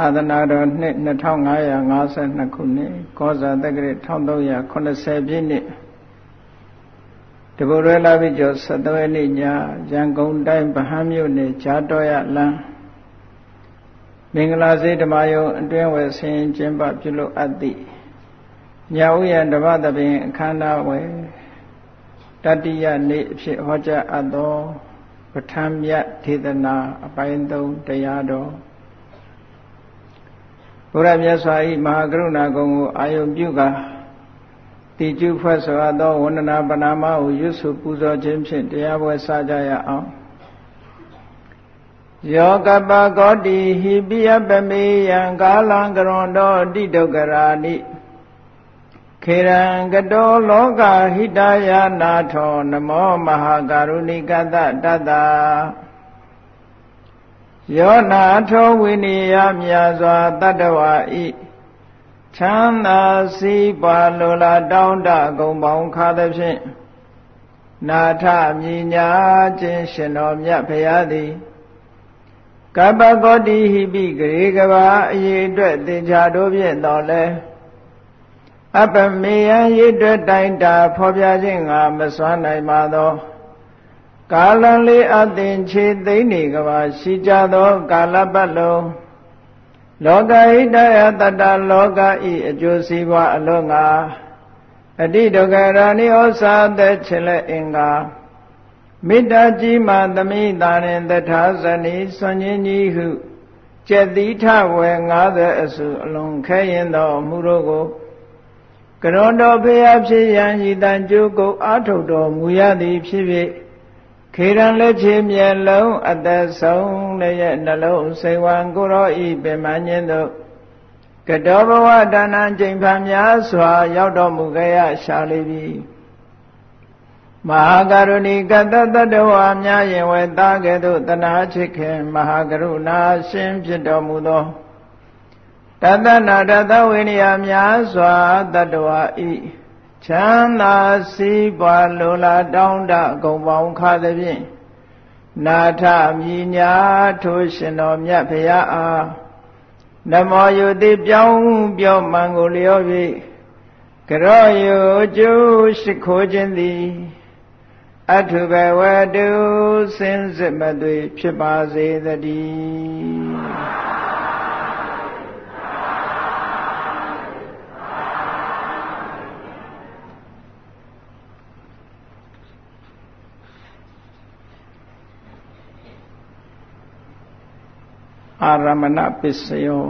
အာသနာတော်နှစ်2552ခုနှစ်ကောဇာတက္ကရာ1380ပြည့်နှစ်တပုရဲလာပြီကျော်73ရက်နေ့ညရန်ကုန်တိုင်းဗဟန်းမြို့နယ်ဂျာတော်ရလမ်းမင်္ဂလာစေဓမ္မယုံအတွင်းဝယ်ဆင်ကျင်းပပြုလုပ်အပ်သည့်ညဥ်ရဓမ္မသဘင်အခမ်းအနားဝယ်တတိယနေ့အဖြစ်ဟောကြားအပ်သောပဋ္ဌာန်းမြတ်ဒေသနာအပိုင်း3တရားတော် ဘုရားမြတ်စွာ၏မဟာကရုဏာကုံကိုအာယုံပြုကာတိကျဖွဲ့စွာသောဝန္ဒနာပနာမဟုရွတ်ဆိုပူဇော်ခြင်းဖြင့်တရားပွဲစကြရအောင်ယောကပကောတိဟိပိယပမေယံကာလံကရွန်တောတိဒုက္ခရာနိခေရံကတောလောကဟိတယာနာထောနမောမဟာကရုဏိကတတတ္တ ယောနာထောဝိနိယမြာစွာတတ္တဝါဤချမ်းသာစီးပွားလိုလားတောင်းတဂုံပေါင်းခါသဖြင့်နာထမြညာခြင်းရှင်တော်မြတ်ဖရာသည်ကပ္ပကောတိဟိပိဂရေကဘာအရေးအတွက်သင်္ချာတို့ဖြင့်တော်လဲအပမေယရေအတွက်တိုင်တာဖော်ပြခြင်းငါမစွမ်းနိုင်ပါသော ကာလလေးအသင်ခြေသိမ့်နေကဘာရှိကြသော ကာလပတ်လုံးလောကဟိတယတတလောကဤအကျိုးစီးပွားအလုံးငါအတိဒုက္ခရာနိဩစာသက်ချင်လက်အင်္ဂါမေတ္တာကြီးမှသမိတာရင်တထာဇနီစွန်ကြီးကြီးဟုကျက်တိထဝယ်90အစုအလုံးခဲရင်တော်မူတို့ကိုကရွန်တော်ဖေယဖြစ်ရန်ဤတန်ကျိုးကိုအာထုတ်တော်မူရသည်ဖြစ်ဖြစ် ခေရန်လက်ချေမျက်လုံးအသက်ဆုံးလည်းရဲ့နှလုံးစိတ်ဝံကိုရောဤပင်မညင်းတို့ကတောဘဝဒါနံချိန်ဖန်များစွာ ရောက်တော်မူခဲ့ရရှာလိပြီမဟာကရုဏီကတတတဝါများရင်ဝဲသားကဲ့သို့တနာချစ်ခင်မဟာကရုဏာရှင်ဖြစ်တော်မူသောတတနာတတဝိနည်းများစွာတတဝါဤ ချမ်းသာစီးပွားလိုလားတောင်းတအကုန်ပေါင်းခါသဖြင့်နာထမြညာထိုးရှင်တော်မြတ်ဖရာအားနမောယုတိပြောင်းပြောမှန်ကိုလျော်၍ကရောယုကျိုးရှိခိုးခြင်းသည်အထုဘဝတုစင်စစ်မသွေဖြစ်ပါစေတည်း အာရမဏပစ္စယော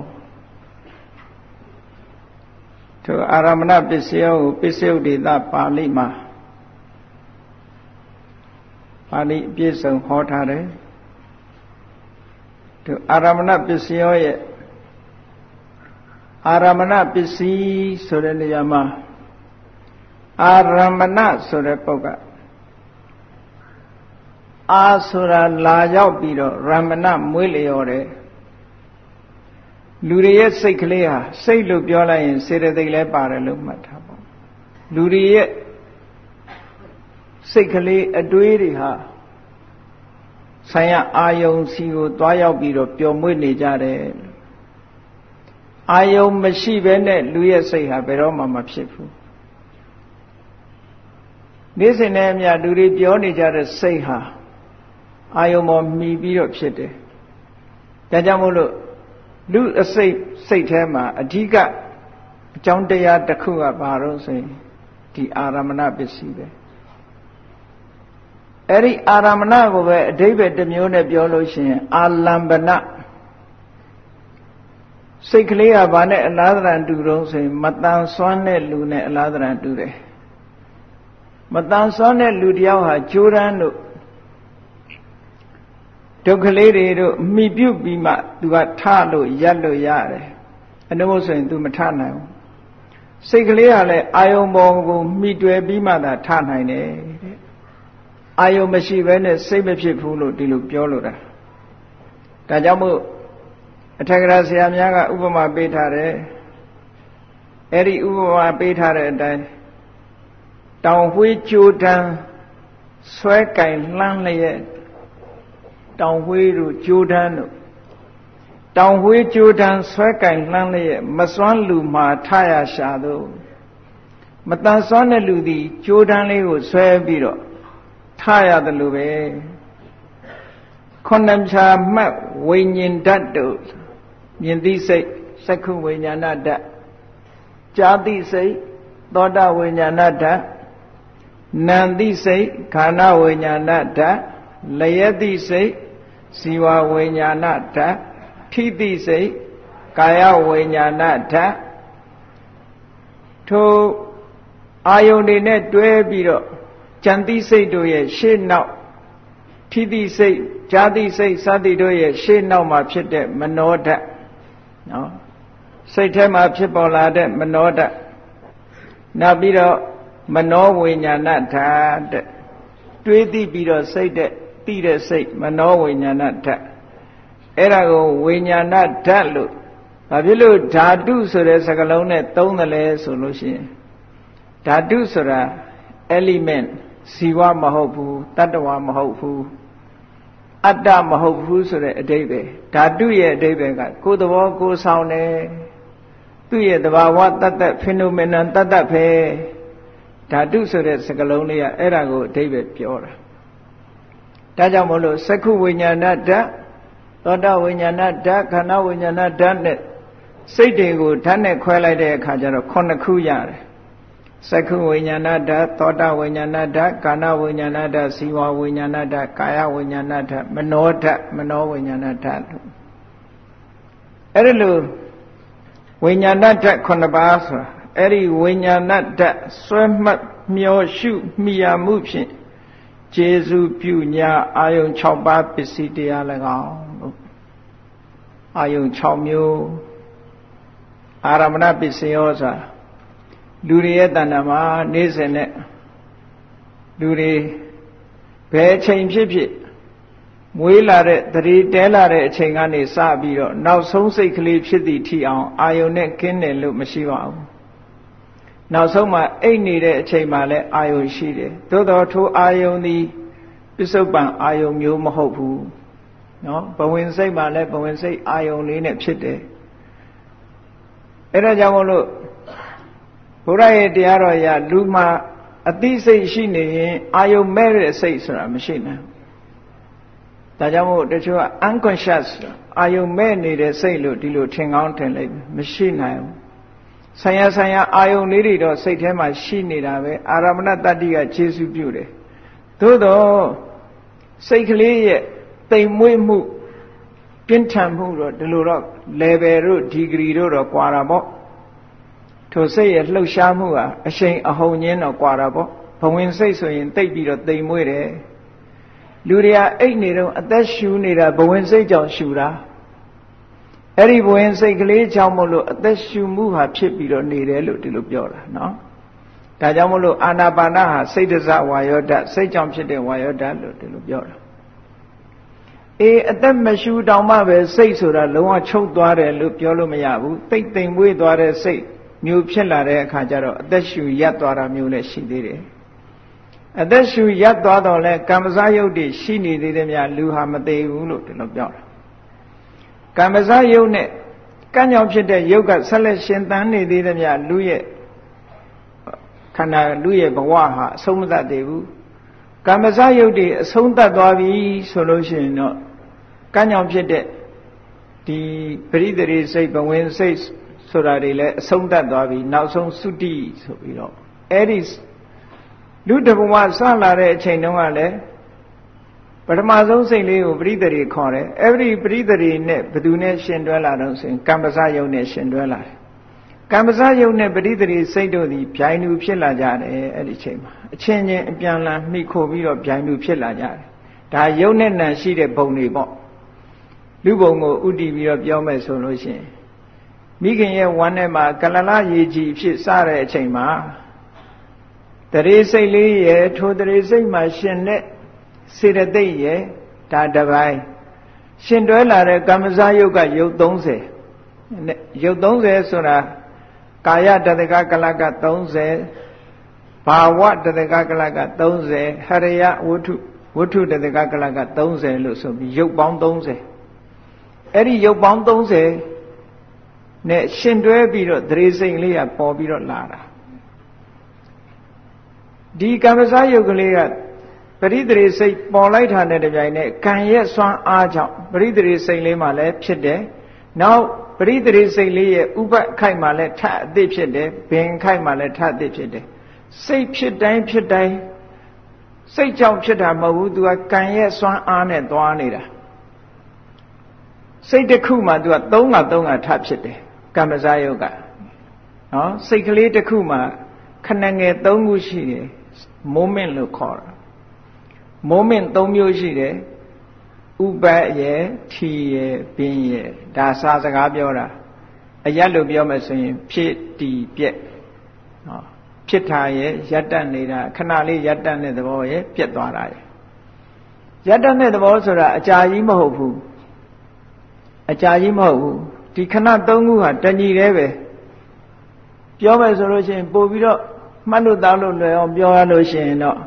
သူအာရမဏပစ္စယောကိုပစ္စယုတ်ဒေသပါဠိမှာပါဠိအပြည့်စုံဟောထားတယ်သူအာရမဏပစ္စယောရဲ့အာရမဏပစ္စည်းဆိုတဲ့နေရာမှာအာရမဏဆိုတဲ့ပုဂ္ဂအာဆိုတာလာရောက်ပြီးတော့ရမဏမွေးလျော်တယ် လူတွေရဲ့စိတ်ကလေးဟာစိတ်လို့ပြောလိုက်ရင်စေတသိက်လည်းပါတယ်လို့မှတ်ထားပါလူတွေရဲ့စိတ်ကလေးအတွေးတွေဟာဆိုင်ရအာယုံစီကိုတွားရောက်ပြီးတော့ပျော်မွေ့နေကြတယ်အာယုံမရှိဘဲနဲ့လူရဲ့စိတ်ဟာဘယ်တော့မှမဖြစ်ဘူးနေ့စဉ်နဲ့အမျှလူတွေပြောနေကြတဲ့စိတ်ဟာအာယုံပေါ်မှီပြီးတော့ဖြစ်တယ်ဒါကြောင့်မို့လို့ လူအစိတ်စိတ်ထဲမှာအဓိကအကြောင်းတရားတစ်ခုကဘာလို့ဆိုရင်ဒီအာရမဏပစ္စည်းပဲအဲ့ဒီအာရမဏကိုပဲအဓိပ္ပာယ်တစ်မျိုးနဲ့ပြောလို့ရှိရင်အာလံပနစိတ်ကလေးကဘာနဲ့အလားတရံတူတော့ဆိုရင်မတန်ဆွမ်းတဲ့လူနဲ့အလားတရံတူတယ်မတန်ဆွမ်းတဲ့လူတယောက်ဟာကြိုးရမ်းလို့ ဒုက္ခလေးတွေတို့မိပြုတ်ပြီးမှသူကထလို့ရက်လို့ရတယ်အနှုတ်ဆိုရင် तू မထနိုင်ဘူးစိတ်ကလေးကလည်းအာယုံပေါ်ကိုမိတွယ်ပြီးမှသာထနိုင်တယ်တဲ့အာယုံမရှိဘဲနဲ့စိတ်မဖြစ်ဘူးလို့ဒီလိုပြောလို့တာဒါကြောင့်မို့အထက်ကရာဆရာများကဥပမာပေးထားတယ်အဲ့ဒီဥပမာပေးထားတဲ့အတိုင်းတောင်ဝှေးကြိုတန်းဆွဲကင်လှမ်းလျက် တောင်ဝှေးတို့ကြိုးတန်းတို့တောင်ဝေးကြိုးတန်းဆွဲကင်လှမ်းလျက်မစွမ်းလူမှာထရရှာသို့မတန်စွမ်းတဲ့လူသည်ကြိုးတန်းလေးကိုဆွဲပြီးတော့ထရတယ်လို့ပဲခုနှစ်ဖြာမှတ်ဝိညာဉ်ဓာတ်တို့မြင်သိစိတ်စက္ခုဝိညာဏဓာတ်ကြာသိစိတ်သောတာဝိညာဏဓာတ်နံသိစိတ်ခန္ဓာဝိညာဏဓာတ် လယသိစိတ်ဇီဝဝိညာဏဓာတ်ထိသိစိတ်ကာယဝိညာဏဓာတ်ထိုအာယုန်တွေနဲ့တွဲပြီးတော့ကြံသိစိတ်တို့ရဲ့ရှေ့နောက်ထိသိစိတ်ဈာတိစိတ်စသည်တို့ရဲ့ရှေ့နောက်မှာဖြစ်တဲ့မနောဓာတ်နော်စိတ်ထဲမှာဖြစ်ပေါ်လာတဲ့မနောဓာတ်နောက်ပြီးတော့မနောဝိညာဏဓာတ်တဲ့တွေးသိပြီးတော့စိတ်တဲ့ သိတဲ့စိတ်မနောဝိညာဏဓာတ်အဲ့ဒါကိုဝိညာဏဓာတ်လို့ဘာဖြစ်လို့ဓာတုဆိုတဲ့စကားလုံးနဲ့သုံးတယ်လဲဆိုလို့ရှိရင်ဓာတုဆိုတာ element ဇီဝမဟုတ်ဘူးတတ္တဝမဟုတ်ဘူးအတ္တမဟုတ်ဘူးဆိုတဲ့အဓိပ္ပာယ်ဓာတုရဲ့အဓိပ္ပာယ်ကကိုယ်သဘောကိုယ်ဆောင်တယ်သူ့ရဲ့သဘာဝတတ္တ phenomenon တတ္တပဲဓာတုဆိုတဲ့စကားလုံးလေးကအဲ့ဒါကိုအဓိပ္ပာယ်ပြောတာ ဒါကြောင့်မို့လို့သက္ခုဝိညာဏဓာတ်သောတာဝိညာဏဓာတ်ခန္ဓာဝိညာဏဓာတ်နဲ့စိတ်တွေကိုဓာတ်နဲ့ခွဲလိုက်တဲ့အခါကျတော့ခုနှစ်ခုရတယ်သက္ခုဝိညာဏဓာတ်သောတာဝိညာဏဓာတ်ကာဏဝိညာဏဓာတ်ဇီဝဝိညာဏဓာတ်ကာယဝိညာဏဓာတ်မနောဓာတ်မနောဝိညာဏဓာတ်အဲ့ဒီလိုဝိညာဏဓာတ်9ပါးဆိုတာအဲ့ဒီဝိညာဏဓာတ်ဆွဲမှတ်မျောရှုမိယာမှုဖြင့် ကျေစုပြုညာအာယုံ6ပါးပစ္စည်းတရား၎င်းလို့အာယုံ6မျိုးအာရမဏပစ္စယောဆိုတာလူတွေရဲ့တဏ္ဍာမှာနေ့စဉ်နဲ့လူတွေဘယ်ချိန်ဖြစ်ဖြစ်မွေးလာတဲ့တတိတဲလာတဲ့အချိန်ကနေစပြီးတော့နောက်ဆုံးစိတ်ကလေးဖြစ်သည့်ထိအောင်အာယုန်နဲ့ကင်းတယ်လို့မရှိပါဘူး နောက်ဆုံးမှအိတ်နေတဲ့အချိန်မှလည်းအာယုန်ရှိတယ်သို့တော်ထိုအာယုန်သည်ပစ္စုပန်အာယုန်မျိုးမဟုတ်ဘူးနော်ဘဝင်စိတ်မှလည်းဘဝင်စိတ်အာယုန်လေးနဲ့ဖြစ်တယ်အဲ့ဒါကြောင့်မို့လို့ဘုရားရဲ့တရားတော်အရလူမှာအသိစိတ်ရှိနေရင်အာယုံမဲ့တဲ့စိတ်ဆိုတာမရှိနိုင်ဒါကြောင့်မို့တချို့က unconscious အာယုံမဲ့နေတဲ့စိတ်လို့ဒီလိုထင်ကောင်းထင်လိုက်မရှိနိုင်ဘူး ဆံရဆံရအာယုံလေးတွေတော့စိတ်ထဲမှာရှိနေတာပဲအာရမဏတတ္တိကခြေစုပြုတယ်သို့တော့စိတ်ကလေးရဲ့တိမ်မွေ့မှုပြင်းထန်မှုတော့ဒီလိုတော့ level တို့ degree တို့တော့ကွာတာပေါ့ထိုစိတ်ရဲ့လှုပ်ရှားမှုဟာအရှိန်အဟုန်ချင်းတော့ကွာတာပေါ့ဘဝင်စိတ်ဆိုရင်တိတ်ပြီးတော့တိမ်မွေးတယ်လူတွေကအိတ်နေတော့အသက်ရှူနေတာဘဝင်စိတ်ကြောင့်ရှူတာ အဲ့ဒီဘဝင်စိတ်ကလေးကြောင့်မို့လို့အသက်ရှူမှုဟာဖြစ်ပြီးတော့နေတယ်လို့ဒီလိုပြောတာနော်ဒါကြောင့်မို့လို့အာနာပါနဟာစိတ်တစဝါယောဓာတ်စိတ်ကြောင့်ဖြစ်တဲ့ဝါယောဓာတ်လို့ဒီလိုပြောတာအေးအသက်မရှူတောင်မှပဲစိတ်ဆိုတာလုံးဝချုပ်သွားတယ်လို့ပြောလို့မရဘူးတိတ်တိမ်မွေးသွားတဲ့စိတ်မျိုးဖြစ်လာတဲ့အခါကျတော့အသက်ရှူရပ်သွားတာမျိုးလည်းရှိသေးတယ်အသက်ရှူရပ်သွားတော့လဲကံမစားယုတ်တွေရှိနေသေးတယ်များလူဟာမသေးဘူးလို့ဒီလိုပြောတာ ကံမစားယုတ်နဲ့ကံကြောင့်ဖြစ်တဲ့ယုတ်ကဆက်လက်ရှင်သန်နေသေးတယ်များလူရဲ့ခန္ဓာလူရဲ့ဘဝဟာအဆုံးမသတ်သေးဘူးကံမစားယုတ်တွေအဆုံးသတ်သွားပြီဆိုလို့ရှိရင်တော့ကံကြောင့်ဖြစ်တဲ့ဒီပရိသေရိစိတ်ဘဝင်စိတ်ဆိုတာတွေလည်းအဆုံးသတ်သွားပြီနောက်ဆုံးသုတိဆိုပြီးတော့အဲ့ဒီလူတဘဝစလာတဲ့အချိန်တုန်းကလည်း ပထမဆုံးစိတ်လေးကိုပရိသေရီခေါ်တယ်အဲ့ဒီပရိသေရီနဲ့ဘသူနဲ့ရှင်တွဲလာတော့ဆိုရင်ကမ္ပစယုံနဲ့ရှင်တွဲလာတယ်ကမ္ပစယုံနဲ့ပရိသေရီစိတ်တို့သည်ဗျိုင်းလူဖြစ်လာကြတယ်အဲ့ဒီချိန်မှာအချင်းချင်းအပြန်လန်မိခိုပြီးတော့ဗျိုင်းလူဖြစ်လာကြတယ်ဒါယုံနဲ့နံရှိတဲ့ဘုံတွေပေါ့လူဘုံကိုဥတည်ပြီးတော့ပြောမယ်ဆိုလို့ရှိရင်မိခင်ရဲ့ဝမ်းထဲမှာကလလရေကြီးဖြစ်စတဲ့အချိန်မှာတရေစိတ်လေးရဲ့ထိုတရေစိတ်မှာရှင်တဲ့ စေတသိက်ရဲ့ဒါတပိုင်းရှင်တွဲလာတဲ့ကမ္မဇယုတ်ကယုတ်30ယုတ်30ဆိုတာကာယတတကကလက30ဘာဝတတကကလက30ဟရယဝတ္ထုဝတ္ထုတတကကလက30လို့ဆိုပြီးယုတ်ပေါင်း30အဲ့ဒီရုပ်ပေါင်း30နဲ့ရှင်တွဲပြီးတော့သရေစိန်လေးကပေါ်ပြီးတော့လာတာဒီကမ္မဇယုတ်ကလေးက ပရိသေစိတ်ပေါ်လိုက်တာနဲ့တပြိုင်နက်ကံရဲ့စွမ်းအားကြောင့်ပရိသေစိတ်လေးမှလည်းဖြစ်တယ်နောက်ပရိသေစိတ်လေးရဲ့ဥပခိုက်မှလည်းထအသစ်ဖြစ်တယ်ဘင်ခိုက်မှလည်းထအသစ်ဖြစ်တယ်စိတ်ဖြစ်တိုင်းဖြစ်တိုင်းစိတ်ကြောင့်ဖြစ်တာမဟုတ်ဘူးသူကကံရဲ့စွမ်းအားနဲ့သွားနေတာစိတ်တစ်ခုမှသူက၃ငါ၃ငါထဖြစ်တယ်ကမ္မဇယုတ်ကနော်စိတ်ကလေးတစ်ခုမှခဏငယ်၃ခုရှိတယ် moment လို့ခေါ်တာ moment ၃မျိုးရှိတယ်ဥပတ်ရဲ့ထီရဲ့ပင်ရဲ့ဒါစာစကားပြောတာအရက်လို့ပြောမယ်ဆိုရင်ဖြစ်တီပြက်နော်ဖြစ်တာရဲ့ရပ်တန့်နေတာခဏလေးရပ်တန့်တဲ့သဘောရဲ့ပြက်သွားတာရဲ့ရပ်တန့်တဲ့သဘောဆိုတာအကြာကြီးမဟုတ်ဘူးအကြာကြီးမဟုတ်ဘူးဒီခဏသုံးခုဟာတညီတည်းပဲပြောမယ်ဆိုလို့ရှိရင်ပို့ပြီးတော့မှတ်လို့သားလို့လွယ်အောင်ပြောရလို့ရှိရင်တော့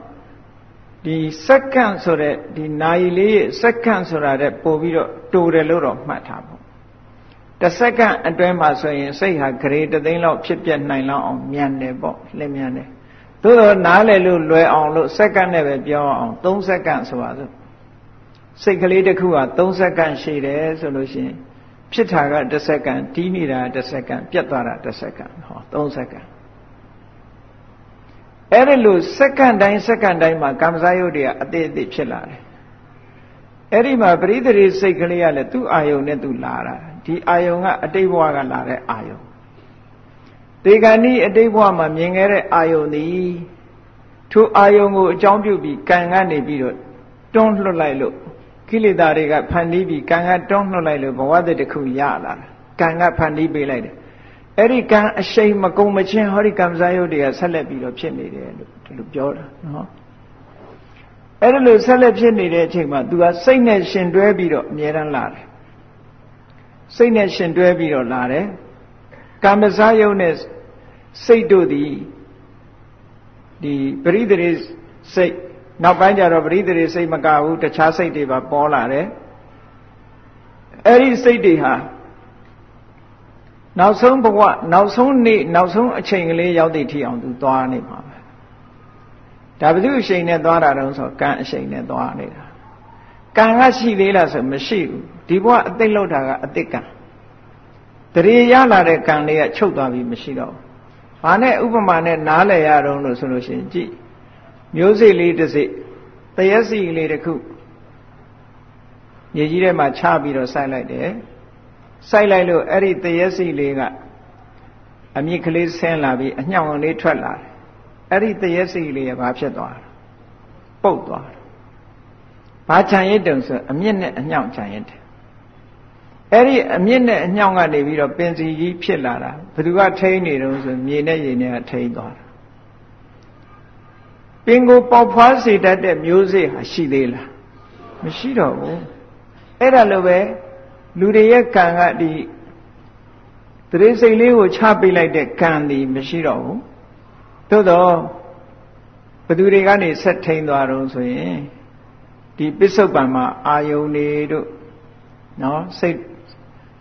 ဒီစက္ကန့်ဆိုတဲ့ဒီနာရီလေးရဲ့စက္ကန့်ဆိုတာတဲ့ပို့ပြီးတော့တူတယ်လို့တော့မှတ်ထားပေါ့တစ်စက္ကန့်အတွင်းမှာဆိုရင်စိတ်ဟာဂရေတသိန်းလောက်ဖြစ်ပြနိုင်လောက်အောင်မြန်တယ်ပေါ့လင်းမြန်တယ်သို့တော့နားလည်လို့လွယ်အောင်လို့စက္ကန့်နဲ့ပဲပြောအောင်3စက္ကန့်ဆိုပါစို့စိတ်ကလေးတစ်ခုက3စက္ကန့်ရှိတယ်ဆိုလို့ရှိရင်ဖြစ်တာက1စက္ကန့်တီးနေတာ1စက္ကန့်ပြတ်သွားတာ1စက္ကန့်ဟော3စက္ကန့် အဲ့ဒီလိုစက္ကန့်တိုင်းစက္ကန့်တိုင်းမှာကမ္မဇယုတ်တွေကအသေးအသေးဖြစ်လာတယ်အဲ့ဒီမှာပရိသေရိစိတ်ကလေးကလည်းသူ့အာယုံနဲ့သူလာတာဒီအာယုံကအတိတ်ဘဝကလာတဲ့အာယုံဒေဂဏီအတိတ်ဘဝမှာမြင်ခဲ့တဲ့အာယုံသည်ထိုအာယုံကိုအကြောင်းပြုပြီးကံကနေပြီးတော့တွန်းလွှတ်လိုက်လို့ကိလေသာတွေကဖန်တီးပြီးကံကတွန်းလွှတ်လိုက်လို့ဘဝတည်းတစ်ခုရလာတာကံကဖန်တီးပေးလိုက်တယ် အဲ့ဒီကံအရှိန်မကုံမချင်းဟောဒီကံစားယုတ်တွေကဆက်လက်ပြီးတော့ဖြစ်နေတယ်လို့ဒီလိုပြောတာနော်အဲ့ဒါလို့ဆက်လက်ဖြစ်နေတဲ့အချိန်မှာ तू ကစိတ်နဲ့ရှင်တွဲပြီးတော့အမြဲတမ်းလာတယ်စိတ်နဲ့ရှင်တွဲပြီးတော့လာတယ်ကာမစားယုတ်နဲ့စိတ်တို့သည်ဒီပရိသေစိတ်နောက်ပိုင်းကျတော့ပရိသေစိတ်မကဘူးတခြားစိတ်တွေပါပေါ်လာတယ်အဲ့ဒီစိတ်တွေဟာ နောက်ဆုံးဘဝနောက်ဆုံးနေ့နောက်ဆုံးအချိန်ကလေးရောက်သည့်ထိအောင်သူသွားနေမှာပဲဒါဘု து အချိန်နဲ့သွားတာတုံးဆိုကံအချိန်နဲ့သွားနေတာကံကရှိသေးလားဆိုမရှိဘူးဒီဘဝအသိလောက်တာကအသိကံတရေရလာတဲ့ကံလေးကချုပ်သွားပြီးမရှိတော့ဘူးဘာနဲ့ဥပမာနဲ့နားလည်ရတော့လို့ဆိုလို့ရှိရင်ကြည့်မျိုးစိလေးတစ်စိတရက်စီလေးတစ်ခုမြေကြီးထဲမှာချပြီးတော့စိုက်လိုက်တယ် စိုက်လိုက်လို့အဲ့ဒီတရက်စီလေးကအမြင့်ကလေးဆင်းလာပြီးအညှောင်လေးထွက်လာတယ်အဲ့ဒီတရက်စီလေးကဘာဖြစ်သွားလဲပုတ်သွားတယ်ဘာခြံရစ်တုံဆိုအမြင့်နဲ့အညှောင်ခြံရစ်တယ်အဲ့ဒီအမြင့်နဲ့အညှောင်ကနေပြီးတော့ပင်စီကြီးဖြစ်လာတာဘယ်သူကထိန်းနေတုံးဆိုမြေနဲ့ရေနဲ့ကထိန်းသွားတာပင်ကိုပေါက်ဖွားစေတတ်တဲ့မျိုးစေ့ဟာရှိသေးလားမရှိတော့ဘူးအဲ့ဒါလိုပဲ လူတွေရဲ့ကံကဒီတရေစိတ်လေးကိုချပေးလိုက်တဲ့ကံဒီမရှိတော့ဘူးသို့တော့ဘသူတွေကနေဆက်ထိန်သွားတော့ဆိုရင်ဒီပစ္စုပန်မှာအာယုန်တွေတို့နော်စိတ်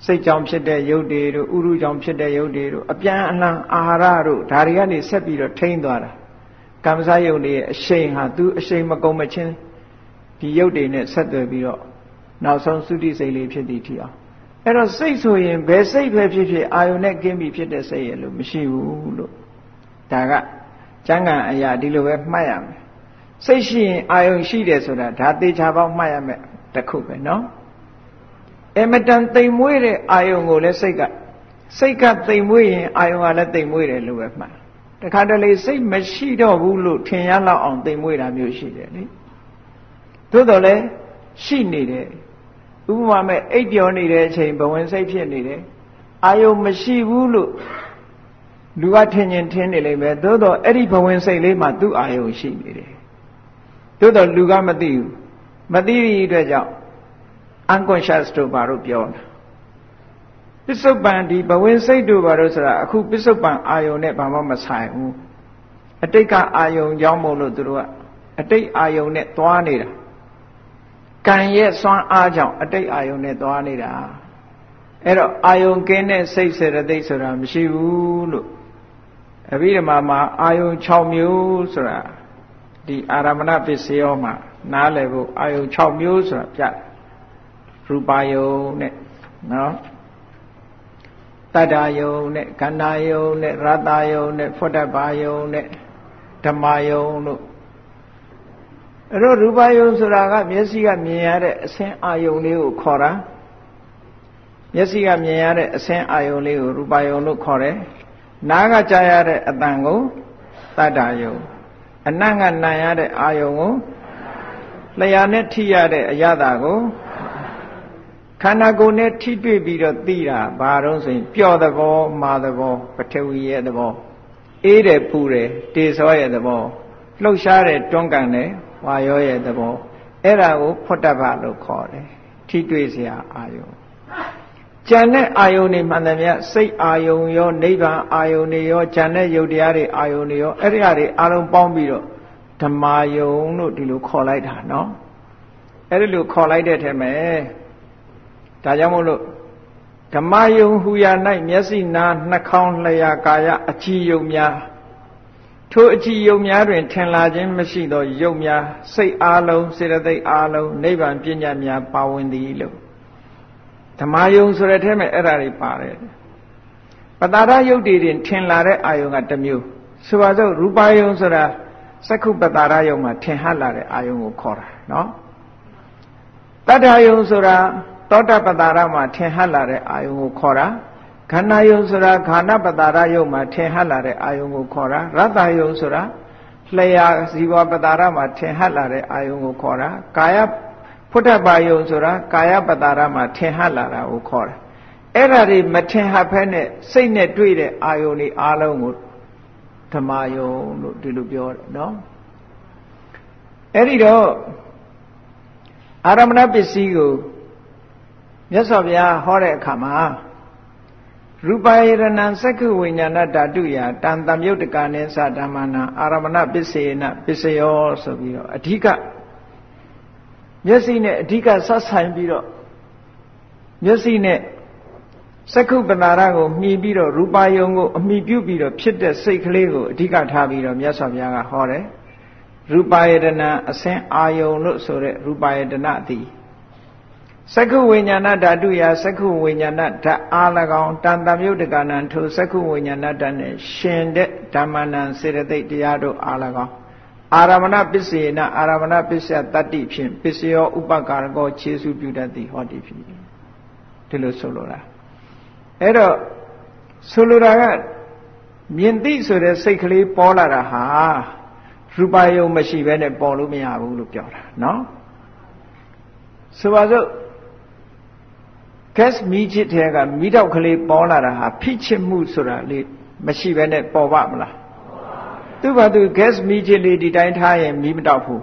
စိတ်ကြောင့်ဖြစ်တဲ့ယုတ်တွေတို့ဥရုကြောင့်ဖြစ်တဲ့ယုတ်တွေတို့အပြန်အလှန်အာဟာရတို့ဒါတွေကနေဆက်ပြီးတော့ထိန်းသွားတာကမ္မစယုတ်တွေရဲ့အရှိန်ဟာသူအရှိန်မကုန်မချင်းဒီယုတ်တွေနဲ့ဆက်သွယ်ပြီးတော့ နောက်ဆုံးသုတိစိတ်လေးဖြစ်သည်ထီအောင်အဲ့တော့စိတ်ဆိုရင်ဘယ်စိတ်ပဲဖြစ်ဖြစ်အာယုန်နဲ့ကင်းပြီဖြစ်တဲ့စိတ်ရဲ့လို့မရှိဘူးလို့ဒါကကျမ်းဂန်အရာဒီလိုပဲမှတ်ရမယ်စိတ်ရှိရင်အာယုန်ရှိတယ်ဆိုတာဒါသေချာပေါက်မှတ်ရမယ်တခုပဲနော်အမတန်တိမ်မွေးတဲ့အာယုန်ကိုလည်းစိတ်ကစိတ်ကတိမ်မွေးရင်အာယုန်ကလည်းတိမ်မွေးတယ်လို့ပဲမှတ်တခါတလေစိတ်မရှိတော့ဘူးလို့ထင်ရလောက်အောင်တိမ်မွေးတာမျိုးရှိတယ်လေသို့တော်လည်းရှိနေတယ် ဥပမာမဲ့အိပ်ပျော်နေတဲ့အချိန်ဘဝင်စိတ်ဖြစ်နေတယ်အာယုံမရှိဘူးလို့လူကထင်ရင်ထင်နေလိမ့်မယ်သို့တော့အဲ့ဒီဘဝင်စိတ်လေးမှာသူ့အာယုံရှိနေတယ်သို့တော့လူကမသိဘူးမသိတဲ့အတွက်ကြောင့် unconscious တို့ဘာလို့ပြောတာပစ္စုပန်ဒီဘဝင်စိတ်တို့ဘာလို့ဆိုတာအခုပစ္စုပန်အာယုံနဲ့ဘာမှမဆိုင်ဘူးအတိတ်ကအာယုံကြောင်းမို့လို့သူတို့ကအတိတ်အာယုံနဲ့သွားနေတာ ကံရဲ့စွမ်းအားကြောင့်အတိတ်အာယုန်နဲ့သွားနေတာအဲ့တော့အာယုံကင်းတဲ့စိတ်စေတသိက်ဆိုတာမရှိဘူးလို့အဘိဓမ္မာမှာအာယုံ6မျိုးဆိုတာဒီအာရမဏပစ္စယောမှာနားလည်ဖို့အာယုံ6မျိုးဆိုတာပြတယ်ရူပါယုံနဲ့နော်တတ္တယုံနဲ့ခန္ဓာယုံနဲ့ရတယုံနဲ့ဖွတ်တဘာယုံနဲ့ဓမ္မယုံလို့ အဲ့တော့ရူပယုံဆိုတာကမျက်စိကမြင်ရတဲ့အဆင်းအာယုံလေးကိုခေါ်တာမျက်စိကမြင်ရတဲ့အဆင်းအာယုံလေးကိုရူပယုံလို့ခေါ်တယ်နားကကြားရတဲ့အတန်ကိုတတ္တယုံအနတ်ကနာရတဲ့အာယုံကိုလျှာနဲ့ထိရတဲ့အရသာကိုခန္ဓာကိုယ်နဲ့ထိတွေ့ပြီးတော့သိတာဘာတော့ဆိုရင်ပျော့သဘောမာသဘောပထဝီရဲ့သဘောအေးတယ်ပူတယ်တေစောရဲ့သဘောလှုပ်ရှားတယ်တွန်းကန်တယ် ဝါရောရဲ့သဘောအဲ့ဒါကိုဖွတ်တပလို့ခေါ်တယ်ထိတွေ့စရာအာယုံကြံတဲ့အာယုန်တွေမှန်တယ်မြတ်စိတ်အာယုန်ရောနိဗ္ဗာန်အာယုန်တွေရောကြံတဲ့ယုတ်တရားတွေအာယုန်တွေရောအဲ့ဒီဟာတွေအလုံးပေါင်းပြီးတော့ဓမ္မာယုန်လို့ဒီလိုခေါ်လိုက်တာနော်အဲ့ဒီလိုခေါ်လိုက်တဲ့ထဲမှာဒါကြောင့်မို့လို့ဓမ္မယုံဟူရာ၌မျက်စိနာနှာခေါင်းလျှာကာယအကြည်ယုံများ ထိုအကြည်ယုံများတွင်ထင်လာခြင်းမရှိသောယုံများစိတ်အားလုံးစေတသိက်အားလုံးနိဗ္ဗာန်ပညာများပါဝင်သည်လို့ဓမ္မယုံဆိုတဲ့ထဲမှာအဲ့ဒါတွေပါတယ်ပတာရယုတ်တွေတင်ထင်လာတဲ့အာယုံကတစ်မျိုးဆိုပါစို့ရူပယုံဆိုတာစက္ခုပတာရယုံမှာထင်ဟပ်လာတဲ့အာယုံကိုခေါ်တာနော်တတ္ထယုံဆိုတာသောတပတာရမှာထင်ဟပ်လာတဲ့အာယုံကိုခေါ်တာ ခန္ဓာယုံဆိုတာခန္ဓာပတာရယုံမှာထင်ဟပ်လာတဲ့အာယုံကိုခေါ်တာရတ္တယုံဆိုတာလျှာဇီဝပတာရမှာထင်ဟပ်လာတဲ့အာယုံကိုခေါ်တာကာယဖုဒ္ဓဘာယုံဆိုတာကာယပတာရမှာထင်ဟပ်လာတာကိုခေါ်တာအဲ့ဒါတွေမထင်ဟပ်ဖဲနဲ့စိတ်နဲ့တွေ့တဲ့အာယုံတွေအားလုံးကိုဓမ္မယုံလို့ဒီလိုပြောတယ်နော်အဲ့ဒီတော့အာရမဏပစ္စည်းကိုမြတ်စွာဘုရားဟောတဲ့အခါမှာ ရူပယရဏံသက္ခဝိညာဏဓာတုယတန်တမြုတ်တကာနေသဓမ္မနာအာရမဏပစ္စေနပစ္စယောဆိုပြီးတော့အဓိကမျက်စိနဲ့အဓိကဆက်ဆိုင်ပြီးတော့မျက်စိနဲ့သက္ခုပနာရကိုမှီပြီးတော့ရူပယုံကိုအမိပြုပြီးတော့ဖြစ်တဲ့စိတ်ကလေးကိုအဓိကထားပြီးတော့မြတ်စွာဘုရားကဟောတယ်ရူပယတနာအစင်အာယုံလို့ဆိုတဲ့ရူပယတနာသည် သက္ခုဝိညာဏဓာတုယာသက္ခုဝိညာဏဓာတ်အား၎င်းတန်တမြုပ်တကနံထိုသက္ခုဝိညာဏဓာတ်နဲ့ရှင်တဲ့ဓမ္မနံစေတသိက်တရားတို့အား၎င်းအာရမဏပစ္စေနအာရမဏပစ္စယတတ္တိဖြင့်ပစ္စယောဥပကာရကောခြေစုပြုတတ်သည်ဟောတိဖြစ်ဒီလိုဆိုလိုတာအဲ့တော့ဆိုလိုတာကမြင်သိဆိုတဲ့စိတ်ကလေးပေါ်လာတာဟာရူပယုံမရှိဘဲနဲ့ပေါ်လို့မရဘူးလို့ပြောတာနော်ဆိုပါစို့ gas မီးချစ်တဲ့ကမီးတောက်ကလေးပေါ်လာတာဟာဖိချစ်မှုဆိုတာလေးမရှိဘဲနဲ့ပေါ်ပါမလားသူ့ဘာသူ gas မီးချစ်လေးဒီတိုင်းထားရင်မီးမတောက်ဘူး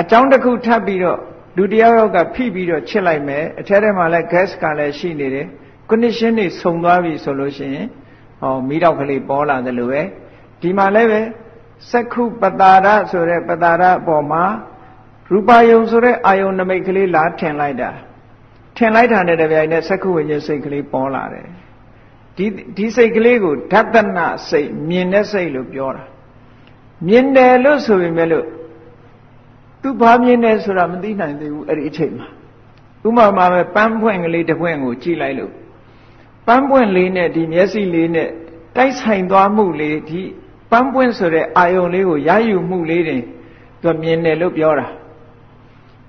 အကြောင်းတစ်ခုထပ်ပြီးတော့လူတယောက်ယောက်ကဖိပြီးတော့ချစ်လိုက်မယ်အထဲထဲမှာလည်း gas ကလည်းရှိနေတယ် condition တွေစုံသွားပြီဆိုလို့ရှိရင်ဟောမီးတောက်ကလေးပေါ်လာတယ်လို့ပဲဒီမှာလည်းပဲစက္ခုပတာရဆိုတဲ့ပတာရအပေါ်မှာရူပယုံဆိုတဲ့အာယုံနမိတ်ကလေးလာထင်လိုက်တာ ထင်လိုက်တာနဲ့တပြိုင်နက်စက္ခုဝိညာဉ်စိတ်ကလေးပေါ်လာတယ်ဒီဒီစိတ်ကလေးကိုဓတနာစိတ်မြင်တဲ့စိတ်လို့ပြောတာမြင်တယ်လို့ဆိုပေမဲ့လို့သူဘာမြင်တယ်ဆိုတာမသိနိုင်သေးဘူးအဲ့ဒီအချိန်မှာဥမာမှာပဲပန်းပွင့်ကလေးတစ်ပွင့်ကိုကြည့်လိုက်လို့ပန်းပွင့်လေးနဲ့ဒီမျက်စိလေးနဲ့တိုက်ဆိုင်သွားမှုလေးဒီပန်းပွင့်ဆိုတဲ့အာယုံလေးကိုရယူမှုလေးတွေသူမြင်တယ်လို့ပြောတာ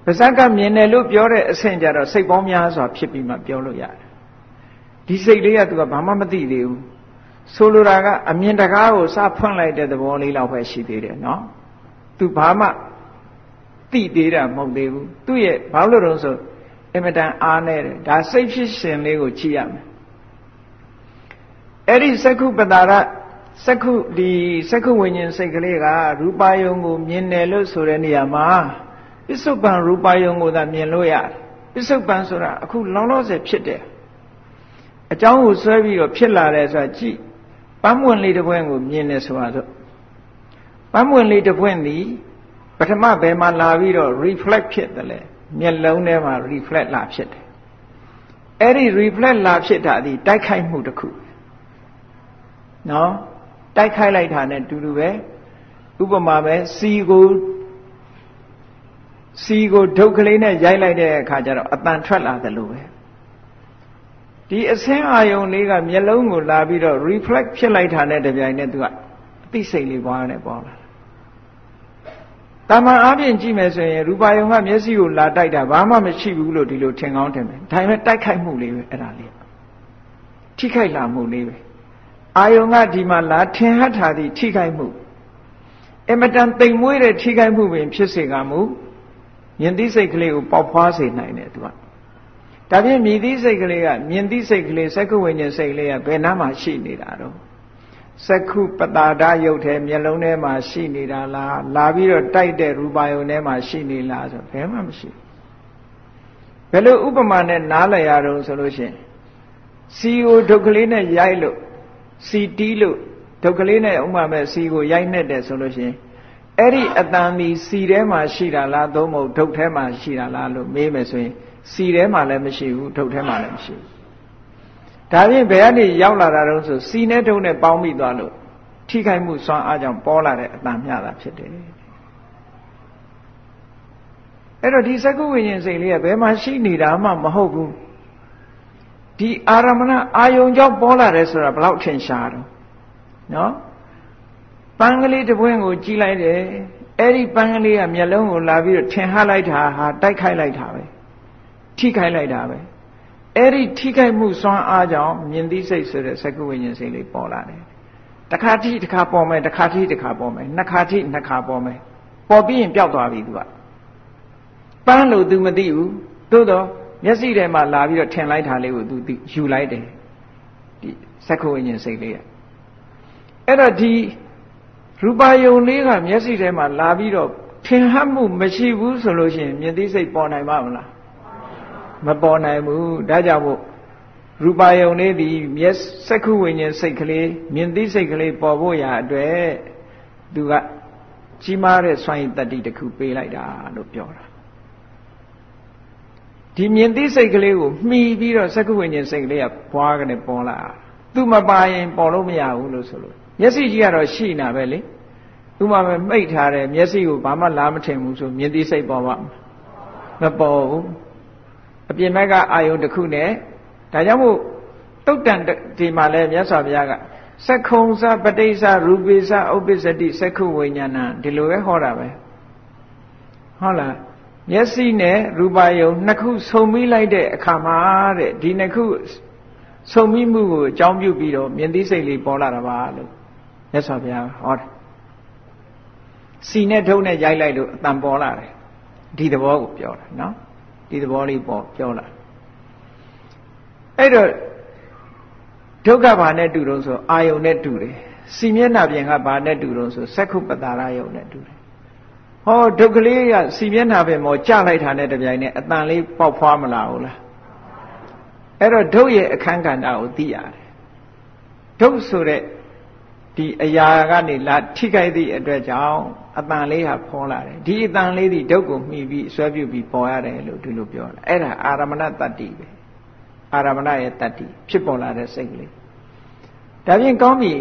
ပါဇက်ကမြင်တယ်လို့ပြောတဲ့အဆင့်ကြတော့စိတ်ပေါင်းများစွာဖြစ်ပြီးမှပြောလို့ရတယ်ဒီစိတ်လေးကသူကဘာမှမသိသေးဘူးဆိုလိုတာကအမြင်တကားကိုစဖွင့်လိုက်တဲ့သဘောလေးလောက်ပဲရှိသေးတယ်နော်သူဘာမှသိသေးတာမဟုတ်သေးဘူးသူ့ရဲ့ဘာလို့လို့ဆိုအင်မတန်အားနေတယ်ဒါစိတ်ဖြစ်ရှင်လေးကိုကြည့်ရမယ်အဲ့ဒီသက္ခုပတာရစက္ခုဒီစက္ခုဝိညာဉ်စိတ်ကလေးကရူပါယုံကိုမြင်တယ်လို့ဆိုတဲ့နေရာမှာ ပစ္စုပန်ရူပါယုံကိုသာမြင်လို့ရတယ်ပစ္စုပန်ဆိုတာအခုလောလောဆယ်ဖြစ်တယ်အကြောင်းကိုဆွဲပြီးတော့ဖြစ်လာတယ်ဆိုတာကြည့်ပန်းမွင့်လေးတစ်ပွင့်ကိုမြင်တယ်ဆိုတာဆိုပန်းမွင့်လေးတစ်ပွင့်သည်ပထမဘယ်မှာလာပြီးတော့ reflect ဖြစ်တယ်လေမျက်လုံးထဲမှာ reflect လာဖြစ်တယ်အဲ့ဒီ reflect လာဖြစ်တာဒီတိုက်ခိုက်မှုတစ်ခုနော်တိုက်ခိုက်လိုက်တာနဲ့တူတူပဲဥပမာပဲစီကို စီကိုဒုတ်ကလေးနဲ့ရိုက်လိုက်တဲ့အခါကျတော့အတန်ထွက်လာတယ်လို့ပဲဒီအစင်းအာယုံလေးကမျက်လုံးကိုလာပြီးတော့ reflect ဖြစ်လိုက်တာနဲ့တပြိုင်နက်သူကအသိစိတ်လေးပွားနေပေါ်လာတာမန်အားဖြင့်ကြည့်မယ်ဆိုရင်ရူပါယုံကမျက်စိကိုလာတိုက်တာဘာမှမရှိဘူးလို့ဒီလိုထင်ကောင်းထင်မယ်ဒါပေမဲ့တိုက်ခိုက်မှုလေးပဲအဲ့ဒါလေးထိခိုက်လာမှုလေးပဲအာယုံကဒီမှာလာထင်ဟတ်တာဒီထိခိုက်မှုအမတန်တိမ်မွေးတဲ့ထိခိုက်မှုပင်ဖြစ်စေကမူ မြင်သိစိတ်ကလေးကိုပေါက်ဖွားစေနိုင်တယ်သူကဒါဖြင့်မြည်သိစိတ်ကလေးကမြင်သိစိတ်ကလေးစက္ခုဝိညာဉ်စိတ်ကလေးကဘယ်နားမှာရှိနေတာတော့စက္ခုပတာဒရုပ်ထဲမျက်လုံးထဲမှာရှိနေတာလားလာပြီးတော့တိုက်တဲ့ရူပါယုံထဲမှာရှိနေလားဆိုဘယ်မှမရှိဘယ်လိုဥပမာနဲ့နားလည်ရတော့ဆိုလို့ရှိရင်စီကိုဒုက္ခလေးနဲ့ရိုက်လို့စီတီးလို့ဒုက္ခလေးနဲ့ဥမာမဲ့စီကိုရိုက်နှက်တယ်ဆိုလို့ရှိရင် အဲ့ဒီအတန်ဒီစီထဲမှာရှိတာလားသို့မဟုတ်ဒုတ်ထဲမှာရှိတာလားလို့မေးမယ်ဆိုရင်စီထဲမှာလည်းမရှိဘူးဒုတ်ထဲမှာလည်းမရှိဘူးဒါဖြင့်ဘယ်ကနေရောက်လာတာတော့ဆိုစီနဲ့ဒုတ်နဲ့ပေါင်းမိသွားလို့ထိခိုက်မှုစွမ်းအားကြောင့်ပေါ်လာတဲ့အတန်မျှတာဖြစ်တယ်အဲ့တော့ဒီစကုဝိညာဉ်စိတ်လေးကဘယ်မှာရှိနေတာမှမဟုတ်ဘူးဒီအာရမဏအာယုံကြောင့်ပေါ်လာတယ်ဆိုတာဘယ်လောက်ထင်ရှားတော့နော် ပန်းကလေးတစ်ပွင့်ကိုကြည့်လိုက်တယ်အဲ့ဒီပန်းကလေးကမျက်လုံးကိုလာပြီးတော့ထင်ဟလိုက်တာဟာတိုက်ခိုက်လိုက်တာပဲထိခိုက်လိုက်တာပဲအဲ့ဒီထိခိုက်မှုစွမ်းအားကြောင့်မြင်သိစိတ်ဆိုတဲ့စကုဝိညာဉ်စိတ်လေးပေါ်လာတယ်တခါထိတခါပေါ်မယ်တခါထိတခါပေါ်မယ်နှစ်ခါထိနှစ်ခါပေါ်မယ်ပေါ်ပြီးရင်ပျောက်သွားပြီသူကပန်းလို့ तू မသိဘူးသို့တော့မျက်စိထဲမှာလာပြီးတော့ထင်လိုက်တာလေးကို तू ယူလိုက်တယ်ဒီစက္ခဝိညာဉ်စိတ်လေးကအဲ့တော့ဒီ ရူပါယုံလေးကမျက်စိထဲမှာလာပြီးတော့ထင်ဟပ်မှုမရှိဘူးဆိုလို့ရှိရင်မြင်သိစိတ်ပေါ်နိုင်ပါမလားမပေါ်နိုင်ဘူးဒါကြောင့်မို့ရူပါယုံလေးဒီမျက်စက္ခုဝိညာဉ်စိတ်ကလေးမြင်သိစိတ်ကလေးပေါ်ဖို့ရာအတွက်သူကကြီးမားတဲ့စွမ်းရည်တတ္တိတစ်ခုပေးလိုက်တာလို့ပြောတာဒီမြင်သိစိတ်ကလေးကိုမှီပြီးတော့စက္ခုဝိညာဉ်စိတ်ကလေးကဘွားကနေပေါ်လာသူမပါရင်ပေါ်လို့မရဘူးလို့ဆိုလို့ မျက်စိကြီးကတော့ရှိနေတာပဲလေဥမာပဲမိတ်ထားတယ်မျက်စိကိုဘာမှလာမထင်ဘူးဆိုမြင်သိစိတ်ပေါ်ပါမပေါ်ဘူးအပြင်ဘက်ကအာယုံတစ်ခုနဲ့ဒါကြောင့်မို့တုတ်တန်ဒီမှာလဲမြတ်စွာဘုရားကသက္ခုံစပဋိစ္စရူပိစ္စဥပ္ပစ္စတိသက္ခုဝိညာဏဒီလိုပဲဟောတာပဲဟုတ်လားမျက်စိနဲ့ရူပါယုံနှစ်ခုဆုံမိလိုက်တဲ့အခါမှာတဲ့ဒီနှစ်ခုဆုံမိမှုကိုအကြောင်းပြုပြီးတော့မြင်သိစိတ်လေးပေါ်လာတာပါလို့ မြတ်စွာဘုရားဟောတယ်စီနဲ့ထုံးနဲ့ရိုက်လိုက်လို့အတန်ပေါ်လာတယ်ဒီသဘောကိုပြောတာနော်ဒီသဘောလေးပေါ်ပြောလာအဲ့တော့ဒုက္ခဘာနဲ့တူတော့ဆိုအာယုံနဲ့တူတယ်စီမျက်နှာပြင်ကဘာနဲ့တူတော့ဆိုစက္ခုပတာရယုံနဲ့တူတယ်ဟောဒုက္ခလေးကစီမျက်နှာပြင်မောကြလိုက်တာနဲ့တပြိုင်နက်အတန်လေးပေါက်ဖွားမလာဘူးလားအဲ့တော့ဒုရဲ့အခန်းကဏ္ဍကိုသိရတယ်ဒုဆိုတဲ့ ဒီအရာကနေလာထိခိုက်သည့်အတွက်ကြောင့်အတန်လေးဟာဖောလာတယ်ဒီအတန်လေးဒီဒုက္ကိုမှီပြီးဆွဲပြုတ်ပြီးပေါ်ရတယ်လို့ဒီလိုပြောတာအဲ့ဒါအာရမဏတတ္တိပဲအာရမဏရဲ့တတ္တိဖြစ်ပေါ်လာတဲ့စိတ်ကလေးဒါဖြင့်ကောင်းပြီ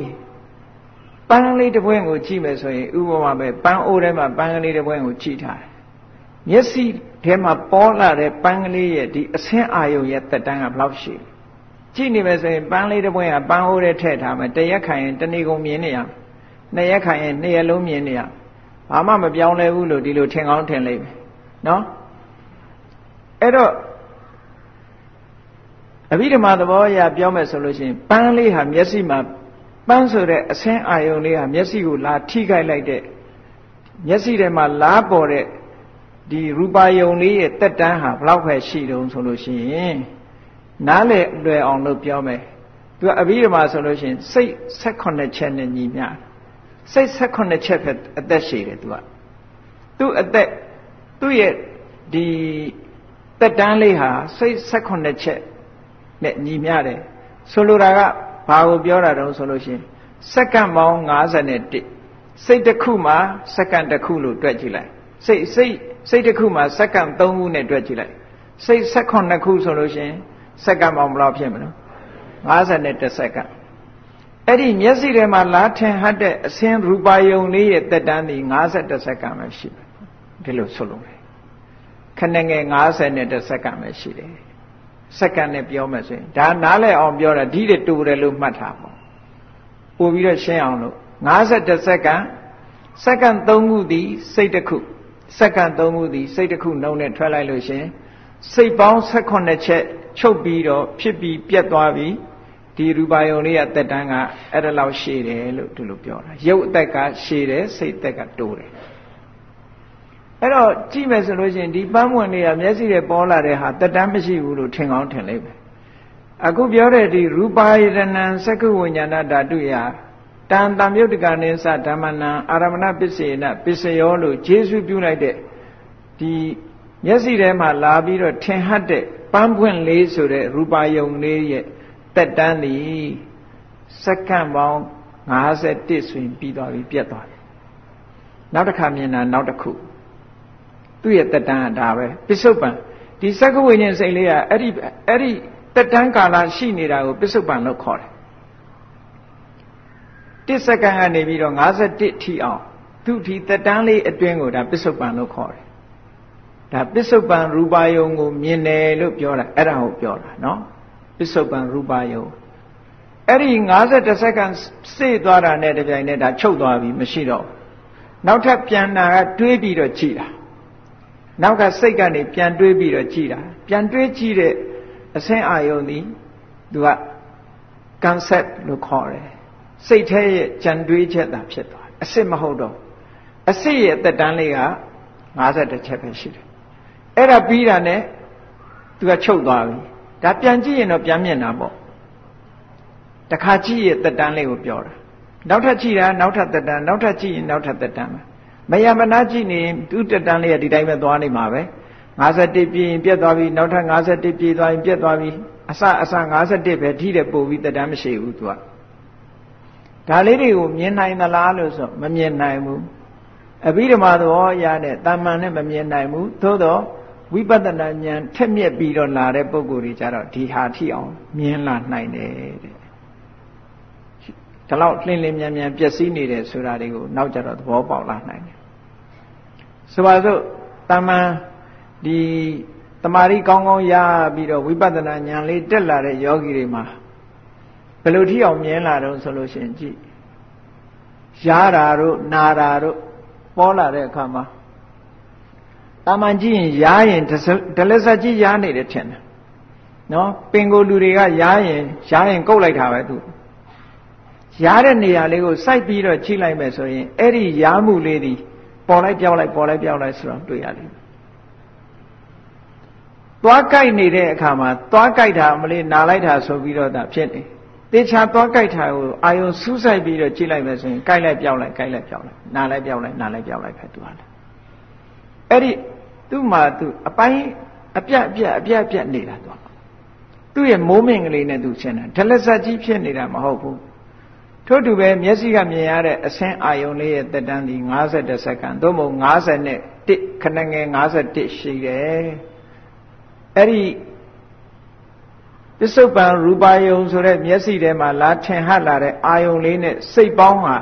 ပန်းလေးတစ်ပွင့်ကိုကြည့်မယ်ဆိုရင်ဥပမာပဲပန်းအိုးထဲမှာပန်းကလေးတစ်ပွင့်ကိုကြည့်ထားတယ်မျက်စိထဲမှာပေါ်လာတဲ့ပန်းကလေးရဲ့ဒီအဆင်းအာယုံရဲ့တက်တန်းကဘယ်လောက်ရှိလဲ ကြည့်နေမယ်ဆိုရင်ပန်းလေးတစ်ပွင့်ကပန်းအိုးထဲထည့်ထားမယ်တရက်ခိုင်ရင်တဏီကုံမြင်နေရနှစ်ရက်ခိုင်ရင်နှစ်ရက်လုံးမြင်နေရဘာမှမပြောင်းလဲဘူးလို့ဒီလိုထင်ကောင်းထင်လိမ့်မယ်နော်အဲ့တော့အဘိဓမ္မာသဘောအရပြောမယ်ဆိုလို့ရှိရင်ပန်းလေးဟာမျက်စိမှာပန်းဆိုတဲ့အဆင်းအာယုံလေးဟာမျက်စိကိုလာထိခိုက်လိုက်တဲ့မျက်စိထဲမှာလားပေါ်တဲ့ဒီရူပါယုံလေးရဲ့တက်တန်းဟာဘလောက်ပဲရှိတုံးဆိုလို့ရှိရင် နားလေလွယ်အောင်လို့ပြောမယ်သူကအဘိဓမ္မာဆိုလို့ရှိရင်စိတ်16ချက်နဲ့ညီမျှစိတ်16ချက်ပဲအသက်ရှိတယ်သူကသူ့အသက်သူ့ရဲ့ဒီတက်တန်းလေးဟာစိတ်16ချက်နဲ့ညီမျှတယ်ဆိုလိုတာကဘာကိုပြောတာတုံးဆိုလို့ရှိရင်စက္ကန့်ပေါင်း51စိတ်တစ်ခုမှာစက္ကန့်တစ်ခုလို့တွက်ကြည့်လိုက်စိတ်စိတ်စိတ်တစ်ခုမှာစက္ကန့်3ခုနဲ့တွက်ကြည့်လိုက်စိတ်16ခုဆိုလို့ရှိရင် စက္ကန့်ပေါင်းဘယ်လောက်ဖြစ်မလဲ51စက္ကန့်အဲ့ဒီမျက်စိထဲမှာလာထင်ဟတ်တဲ့အစင်းရူပါယုံလေးရဲ့တက်တန်းဒီ51စက္ကန့်ပဲရှိတယ်ဒီလိုဆိုလို့ခဏငယ်50စက္ကန့်ပဲရှိတယ်စက္ကန့်နဲ့ပြောမယ်ဆိုရင်ဒါနားလည်အောင်ပြောတာဒီတဲ့တူတယ်လို့မှတ်ထားပါပို့ပြီးတော့ရှင်းအောင်လို့51စက္ကန့်စက္ကန့်3ခုသည်စိတ်တစ်ခုစက္ကန့်3ခုသည်စိတ်တစ်ခုနှုံနဲ့ထွက်လိုက်လို့ရှင် စိတ်ပေါင်း18ချက်ချုပ်ပြီးတော့ဖြစ်ပြီးပြတ်သွားပြီးဒီရူပါယုံလေးကတက်တန်းကအဲ့ဒါလောက်ရှည်တယ်လို့သူလို့ပြောတာရုပ်အသက်ကရှည်တယ်စိတ်အသက်ကတိုးတယ်အဲ့တော့ကြည့်မယ်ဆိုလို့ရှိရင်ဒီပန်းမွန်လေးကမျက်စိနဲ့ပေါ်လာတဲ့ဟာတက်တန်းမရှိဘူးလို့ထင်ကောင်းထင်လိမ့်မယ်အခုပြောတဲ့ဒီရူပါယတနံသက္ကဝိညာဏဓာတုယတန်တံမြုပ်တကနိသဓမ္မနံအာရမဏပစ္စေနပစ္စယောလို့ခြေဆုပြုလိုက်တဲ့ဒီ မျက်စိထဲမှာလာပြီးတော့ထင်ဟတ်တဲ့ပန်းပွင့်လေးဆိုတဲ့ရူပါယုံလေးရဲ့တက်တန်းသည်စက္ကန့်ပေါင်း51ဆိုရင်ပြီးသွားပြီပြတ်သွားတယ်နောက်တစ်ခါမြင်တာနောက်တစ်ခုသူ့ရဲ့တက်တန်းကဒါပဲပစ္စုပန်ဒီစက္ကဝိညာဉ်စိတ်လေးကအဲ့ဒီအဲ့ဒီတက်တန်းကာလရှိနေတာကိုပစ္စုပန်လို့ခေါ်တယ်1စက္ကန့်ကနေပြီးတော့51ထိအောင်သူ့ဒီတက်တန်းလေးအတွင်းကိုဒါပစ္စုပန်လို့ခေါ်တယ် ဒါပစ္စုပန်ရူပါယုံကိုမြင်တယ်လို့ပြောတာအဲ့ဒါကိုပြောတာနော်ပစ္စုပန်ရူပါယုံအဲ့ဒီ50စက္ကန့်စေ့သွားတာနဲ့တပြိုင်နက်ဒါချုပ်သွားပြီမရှိတော့နောက်ထပ်ပြန်နာကတွေးပြီးတော့ကြည်တာနောက်ကစိတ်ကနေပြန်တွေးပြီးတော့ကြည်တာပြန်တွေးကြည့်တဲ့အဆင်းအာယုံသည်သူက concept လို့ခေါ်တယ်စိတ်ထဲရဲ့ကြံတွေးချက်သာဖြစ်သွားအစ်စ်မဟုတ်တော့အစ်စ်ရဲ့တက်တန်းလေးက50ချက်ပဲရှိတယ် အဲ့ဒါပြီးတာနဲ့သူကချုပ်သွားပြီဒါပြန်ကြည့်ရင်တော့ပြန်မြင်တာပေါ့တခါကြည့်ရဲ့တက်တန်းလေးကိုပြောတာနောက်ထပ်ကြည့်တာနောက်ထပ်တက်တန်းနောက်ထပ်ကြည့်ရင်နောက်ထပ်တက်တန်းပဲမယမနာကြည့်နေသူ့တက်တန်းလေးကဒီတိုင်းပဲသွားနေမှာပဲ51ပြည့်ရင်ပြတ်သွားပြီနောက်ထပ်51ပြည့်သွားရင်ပြတ်သွားပြီအစအစ51ပဲထိတဲ့ပို့ပြီးတက်တန်းမရှိဘူးသူကဒါလေးတွေကိုမြင်နိုင်သလားလို့ဆိုမမြင်နိုင်ဘူးအဘိဓမ္မာသဘောရတဲ့တာမန်နဲ့မမြင်နိုင်ဘူးသို့တော့ ဝိပဿနာဉာဏ်ထက်မြက်ပြီးတော့လာတဲ့ပုံကိုယ်တွေကြတော့ဒီဟာထိအောင်မြင်လာနိုင်တယ်တဲ့ဒီလောက်လှင်းလင်းမြန်မြန်ပျက်စီးနေတယ်ဆိုတာတွေကိုနောက်ကြတော့သဘောပေါက်လာနိုင်တယ်ဆိုပါစို့တာမန်ဒီတမာရီကောင်းကောင်းရပြီးတော့ဝိပဿနာဉာဏ်လေးတက်လာတဲ့ယောဂီတွေမှာဘယ်လိုထိအောင်မြင်လာတော့ဆိုလို့ရှိရင်ကြည့်ရတာတို့နာတာတို့ပေါ်လာတဲ့အခါမှာ တာမန်ကြည့်ရင်ရားရင်ဒလက်ဆက်ကြီးရားနေတယ်ထင်တယ်နော်ပင်ကိုလူတွေကရားရင်ရားရင်ကုတ်လိုက်တာပဲသူရားတဲ့နေရာလေးကိုစိုက်ပြီးတော့ချိလိုက်မယ်ဆိုရင်အဲ့ဒီရားမှုလေးဒီပေါ်လိုက်ပြောင်းလိုက်ပေါ်လိုက်ပြောင်းလိုက်ဆိုတော့တွေ့ရလိမ့်မယ်သွားကြိုက်နေတဲ့အခါမှာသွားကြိုက်တာမလေးနာလိုက်တာဆိုပြီးတော့ဒါဖြစ်နေတေချာသွားကြိုက်တာကိုအာယုံစူးစိုက်ပြီးတော့ကြည့်လိုက်မယ်ဆိုရင်ကြိုက်လိုက်ပြောင်းလိုက်ကြိုက်လိုက်ပြောင်းလိုက်နာလိုက်ပြောင်းလိုက်နာလိုက်ပြောင်းလိုက်ပဲသူဟာ အဲ့ဒီသူ့မှာသူအပိုင်းအပြတ်အပြတ်အပြတ်အပြတ်နေတာသူသူ့ရဲ့မိုးမင်ကလေးနဲ့သူရှင်းတာဒလဇတ်ကြီးဖြစ်နေတာမဟုတ်ဘူးထို့တူပဲမျက်စိကမြင်ရတဲ့အဆင်းအာယုံလေးရဲ့တက်တန်းဒီ50စက္ကန့်သို့မဟုတ်50နဲ့1ခဏငယ်51ရှိတယ်အဲ့ဒီပစ္စုပန်ရူပါယုံဆိုတဲ့မျက်စိထဲမှာလာထင်ဟပ်လာတဲ့အာယုံလေးနဲ့စိတ်ပေါင်းဟာ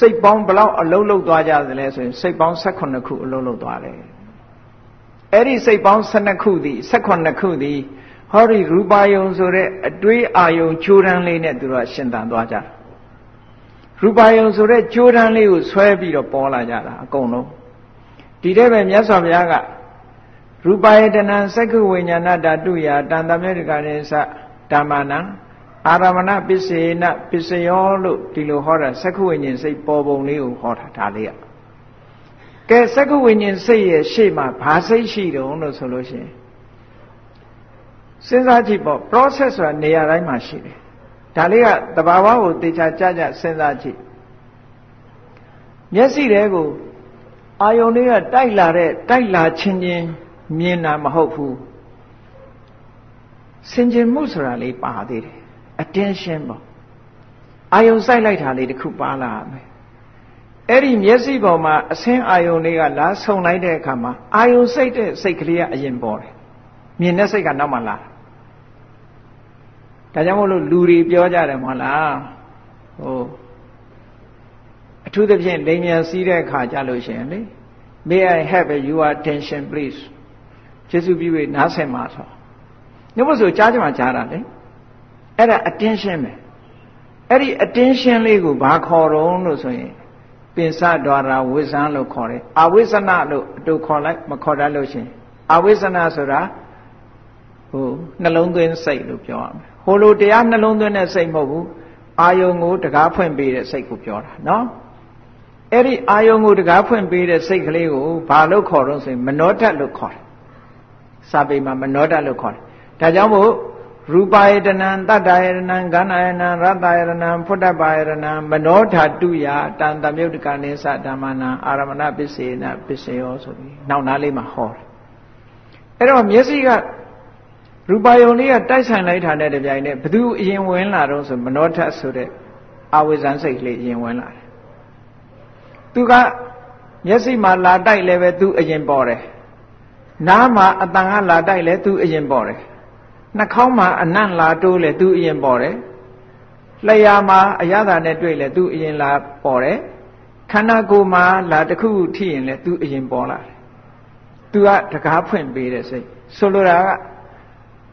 စိတ်ပေါင်းဘလောက်အလုံးလုံးသွားကြသလဲဆိုရင်စိတ်ပေါင်း18ခုအလုံးလုံးသွားတယ်အဲ့ဒီစိတ်ပေါင်း12ခုသည်18ခုသည်ဟောဒီရူပါယုံဆိုတဲ့အတွေးအာယုံကြိုးတန်းလေးနဲ့သူတို့ရှင်သန်သွားကြတာရူပါယုံဆိုတဲ့ကြိုးတန်းလေးကိုဆွဲပြီးတော့ပေါ်လာကြတာအကုန်လုံးဒီတဲ့ပဲမြတ်စွာဘုရားကရူပါယတနံသက္ကဝိညာဏဓာတုယတန်တမေတကရေသဓမ္မနံ အာရမဏပစ္စေနပစ္စယောလို့ဒီလိုဟောတာသက္ကဝိညာဉ်စိတ်ပေါ်ပုံလေးကိုဟောတာဒါလေးอ่ะကဲသက္ကဝိညာဉ်စိတ်ရဲ့ရှေ့မှာဘာစိတ်ရှိတုံးလို့ဆိုလို့ရှိရင်စဉ်းစားကြည့်ပေါ့ process ဆိုတာနေရာတိုင်းမှာရှိတယ်ဒါလေးကတဘာဝကိုတေချာကြကြစဉ်းစားကြည့်မျက်စိတဲကိုအာယုန်လေးကတိုက်လာတဲ့တိုက်လာချင်းချင်းမြင်တာမဟုတ်ဘူးစင်ကြင်မှုဆိုတာလေးပါသေးတယ် attention ပေါ့အာယုံစိုက်လိုက်တာလေးတခုပါလာမယ်အဲ့ဒီမျက်စိပေါ်မှာအဆင်းအာယုံလေးကလာဆုံလိုက်တဲ့အခါမှာအာယုံစိတ်တဲ့စိတ်ကလေးကအရင်ပေါ်တယ်မြင်တဲ့စိတ်ကနောက်မှလာဒါကြောင့်မို့လို့လူတွေပြောကြတယ်မဟုတ်လားဟိုအထူးသဖြင့်လိမ်မြန်စီးတဲ့အခါကြလို့ရှိရင်လေ may i have your attention please ကျေးဇူးပြု၍နားဆင်ပါဆိုညမဆိုကြားကြမှာကြားတာလေ အဲ့ဒါ attention ပဲအဲ့ဒီ attention လေးကိုဘာခေါ်တော့လို့ဆိုရင်ပင်စဒွါရာဝိဇ္ဇံလို့ခေါ်တယ်အဝိဇ္ဇနာလို့အတူခေါ်လိုက်မခေါ်တတ်လို့ရှင်အဝိဇ္ဇနာဆိုတာဟိုနှလုံးသွင်းစိတ်လို့ပြောရမယ်ဟိုလိုတရားနှလုံးသွင်းတဲ့စိတ်မဟုတ်ဘူးအာယုံကိုတကားဖွင့်ပေးတဲ့စိတ်ကိုပြောတာနော်အဲ့ဒီအာယုံကိုတကားဖွင့်ပေးတဲ့စိတ်ကလေးကိုဘာလို့ခေါ်တော့ဆိုရင်မနောတတ်လို့ခေါ်တယ်စာပေမှာမနောတတ်လို့ခေါ်တယ်ဒါကြောင့်မို့ ရူပယတနံတတ္တယတနံဂန္ဓယတနံရတ္တယတနံဖုတ္တပါယတနံမနောဓာတုယတန်တမြုတ်တကနိသဓမ္မနာအာရမဏပစ္စေနပစ္စယောဆိုပြီးနောက်နားလေးမှာဟောတယ်အဲ့တော့မျက်စိကရူပယုံလေးကတိုက်ဆိုင်လိုက်တာနဲ့တပြိုင်နက်ဘသူအရင်ဝင်လာတော့ဆိုမနောထဆိုတဲ့အဝိဇ္ဇန်စိတ်ကလေးအရင်ဝင်လာတယ်သူကမျက်စိမှာလာတိုက်လည်းပဲသူအရင်ပေါ်တယ်နားမှာအတန်ကလာတိုက်လည်းသူအရင်ပေါ်တယ် နှာခေါင်းမှာအနံ့လာတိုးလေသူအရင်ပေါ်တယ်လျှာမှာအရသာနဲ့တွေ့လေသူအရင်လာပေါ်တယ်ခန္ဓာကိုယ်မှာလာတစ်ခုခုထိရင်လေသူအရင်ပေါ်လာတယ်သူကတကားဖွင့်ပေးတဲ့စိတ်ဆိုလိုတာက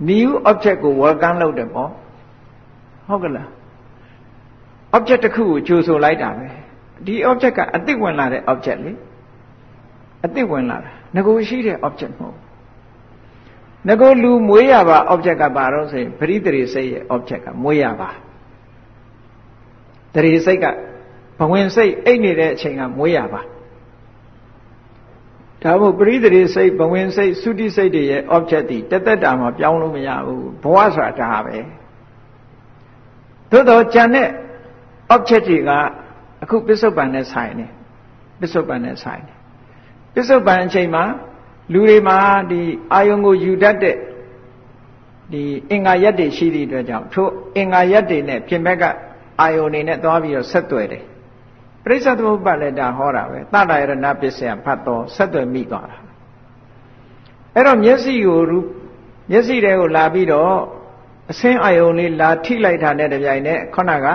new object ကို welcome လုပ်တယ်ပေါ့ဟုတ်ကလား object တစ်ခုကိုကြိုဆိုလိုက်တာပဲဒီ object ကအစ်စ်ဝင်လာတဲ့ object လေအစ်စ်ဝင်လာတာငကိုရှိတဲ့ object မဟုတ် ငကိုလူမွေးရပါ object ကပါတော့ဆိုရင်ပရိသေရိစိတ်ရဲ့ object ကမွေးရပါတရေစိတ်ကဘဝင်စိတ်အိတ်နေတဲ့အချိန်ကမွေးရပါဒါမို့ပရိသေရိစိတ်ဘဝင်စိတ်သုတိစိတ်တွေရဲ့ object ဒီတသက်တာမှာပြောင်းလို့မရဘူးဘဝဆိုတာဒါပဲသို့တော့ကြံတဲ့ object တွေကအခုပစ္စုပန်နဲ့ဆိုင်နေပစ္စုပန်နဲ့ဆိုင်နေပစ္စုပန်အချိန်မှာ လူတွေမှာဒီအာယုံကိုယူတတ်တဲ့ဒီအင်္ဂါရက်တွေရှိသည့်အတွက်ကြောင့်ထိုအင်္ဂါရက်တွေနဲ့ပြင်ဘက်ကအာယုံနေနဲ့သွားပြီးတော့ဆက်သွယ်တယ်ပရိစ္ဆေသမုပ္ပါလည်းဒါဟောတာပဲတတရဏပစ္စယဖတ်တော်ဆက်သွယ်မိသွားတာအဲ့တော့မျက်စိကိုမျက်စိတွေကိုလာပြီးတော့အစင်းအာယုံလေးလာထိလိုက်တာနဲ့တပြိုင်နက်ခုနက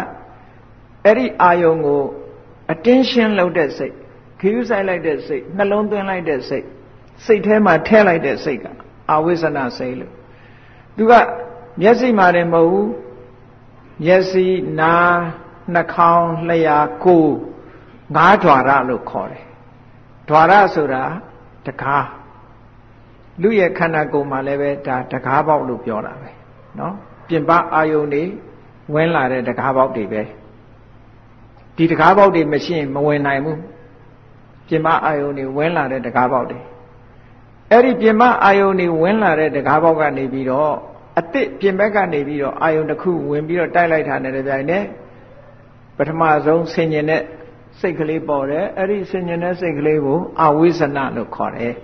အဲ့ဒီအာယုံကို attention လုပ်တဲ့စိတ်ခရူးဆိုင်လိုက်တဲ့စိတ်နှလုံးသွင်းလိုက်တဲ့စိတ် စိတ်ထဲမှာထဲလိုက်တဲ့စိတ်ကအာဝိဇ္ဇနာစိတ်လို့သူကမျက်စိမှာတယ်မဟုတ်ဘူးမျက်စိနာနှာခေါင်းလျှာကိုယ်ငါးဓာရလို့ခေါ်တယ်ဓာရဆိုတာတကားလူရဲ့ခန္ဓာကိုယ်မှာလည်းပဲဒါတကားပေါက်လို့ပြောတာပဲเนาะပြင်ပအာယုန်တွေဝင်လာတဲ့တကားပေါက်တွေပဲဒီတကားပေါက်တွေမရှိရင်မဝင်နိုင်ဘူးပြင်ပအာယုန်တွေဝင်လာတဲ့တကားပေါက်တွေ အဲ့ဒီပြင်ပအာယုန်တွေဝင်လာတဲ့တကားပေါက်ကနေပြီးတော့အတိပြင်ဘက်ကနေပြီးတော့အာယုန်တစ်ခုဝင်ပြီးတော့တိုက်လိုက်တာနဲ့တပြိုင်နက်ပထမဆုံးဆင်ញင်တဲ့စိတ်ကလေးပေါ်တယ်အဲ့ဒီဆင်ញင်တဲ့စိတ်ကလေးကိုအဝိဇ္ဇနာလို့ခေါ်တယ်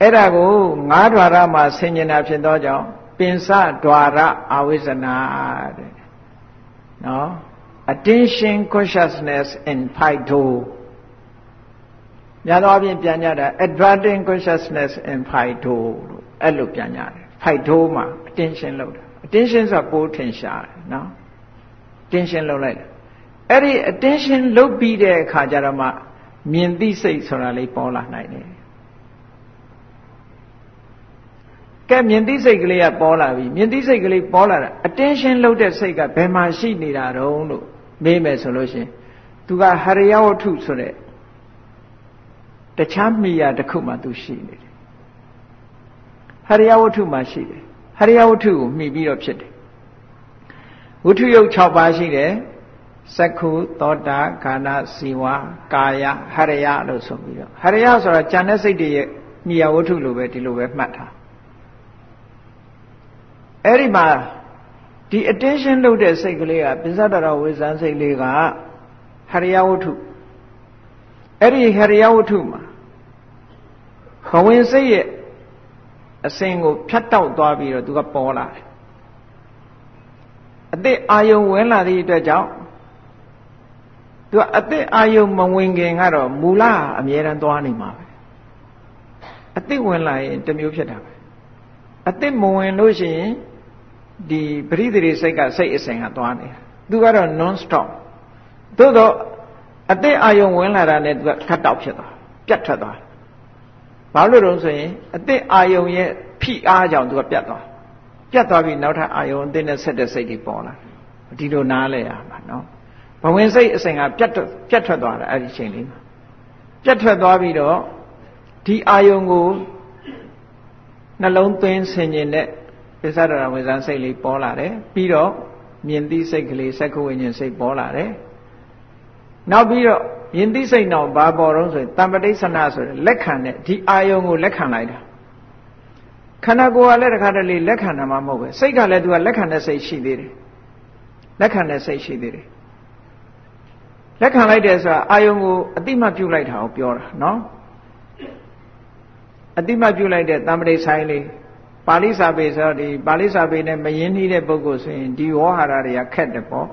အဲ့ဒါကိုငါးဓာရမှာဆင်ញင်တာဖြစ်သောကြောင့်ပင်စဓာရအဝိဇ္ဇနာတဲ့နော် attention consciousness in five two များသောအားဖြင့်ပြန်ကြတာ adverting consciousness in phaito လို့အဲ့လိုပြန်ကြတယ် phaito မှာ attention လောက်တာ attention ဆိုတာပိုးထင်ရှားတယ်နော် attention လောက်လိုက်တယ်အဲ့ဒီ attention လုပ်ပြီးတဲ့အခါကျတော့မှမြင်သိစိတ်ဆိုတာလေးပေါ်လာနိုင်တယ်ကဲမြင်သိစိတ်ကလေးကပေါ်လာပြီမြင်သိစိတ်ကလေးပေါ်လာတာ attention လုပ်တဲ့စိတ်ကဘယ်မှာရှိနေတာတုံးလို့မေးမယ်ဆိုလို့ရှိရင်သူကဟရိယဝတ္ထုဆိုတဲ့ တခြားမိယာတစ်ခုမှသူရှိနေတယ်ဟရိယဝတ္ထုမှရှိတယ်ဟရိယဝတ္ထုကိုမှီပြီးတော့ဖြစ်တယ်ဝတ္ထုယုတ်6ပါးရှိတယ်စက္ခုသောတာခန္ဓာစီဝါကာယဟရိယလို့ဆိုပြီးတော့ဟရိယဆိုတာဉာဏ်နဲ့စိတ်တွေရဲ့မိယာဝတ္ထုလိုပဲဒီလိုပဲမှတ်ထားအဲ့ဒီမှာဒီ attention လုပ်တဲ့စိတ်ကလေးကပစ္စဒရဝိဇ္ဇန်စိတ်လေးကဟရိယဝတ္ထုအဲ့ဒီဟရိယဝတ္ထုမှာ ဘဝင်စိတ်ရဲ့အစဉ်ကိုဖြတ်တောက်သွားပြီးတော့သူကပေါ်လာတယ်အသက်အာယုံဝင်လာသည့်အတွက်ကြောင့်သူကအသက်အာယုံမဝင်ခင်ကတော့မူလအမြဲတမ်းသွားနေမှာပဲအသက်ဝင်လာရင်တမျိုးဖြစ်တာပဲအသက်မဝင်လို့ရှိရင်ဒီပရိသေစိတ်ကစိတ်အစဉ်ကသွားနေတာသူကတော့ non stop သို့တော့အတိတ်အာယုံဝင်လာတာနဲ့သူကခတ်တောက်ဖြစ်သွားပြတ်ထွက်သွား ဘာလို့လဲဆိုရင်အတိတ်အာယုံရဲ့ဖိအားကြောင့်သူကပြတ်သွားပြတ်သွားပြီးနောက်ထပ်အာယုံအတိတ်နဲ့ဆက်တဲ့စိတ်တွေပေါ်လာဒီလိုနားလဲရမှာနော်ဘဝင်စိတ်အစဉ်ကပြတ်ပြတ်ထွက်သွားတာအဲ့ဒီချိန်လေးမှာပြတ်ထွက်သွားပြီးတော့ဒီအာယုံကိုနှလုံးသွင်းဆင်ញင်တဲ့ပစ္စဒရဝိဇ္ဇာစိတ်လေးပေါ်လာတယ်ပြီးတော့မြင်သိစိတ်ကလေးစက္ခဝိညာဉ်စိတ်ပေါ်လာတယ် နောက်ပြီးတော့မြင်သိစိတ်တော့ဘာပေါ်တော့ဆိုရင်တမ္ပတိဆနာဆိုတဲ့လက်ခံတဲ့ဒီအာယုံကိုလက်ခံလိုက်တာခန္ဓာကိုယ်ကလည်းတခါတလေလက်ခံတာမှမဟုတ်ပဲစိတ်ကလည်းသူကလက်ခံတဲ့စိတ်ရှိသေးတယ်လက်ခံတဲ့စိတ်ရှိသေးတယ်လက်ခံလိုက်တယ်ဆိုတာအာယုံကိုအတိမပြုတ်လိုက်တာကိုပြောတာနော်အတိမပြုတ်လိုက်တဲ့တမ္ပတိဆိုင်လေးပါဠိစာပေဆိုတော့ဒီပါဠိစာပေနဲ့မယင်းနှီးတဲ့ပုဂ္ဂိုလ်ဆိုရင်ဒီဝေါဟာရတွေကခက်တယ်ပေါ့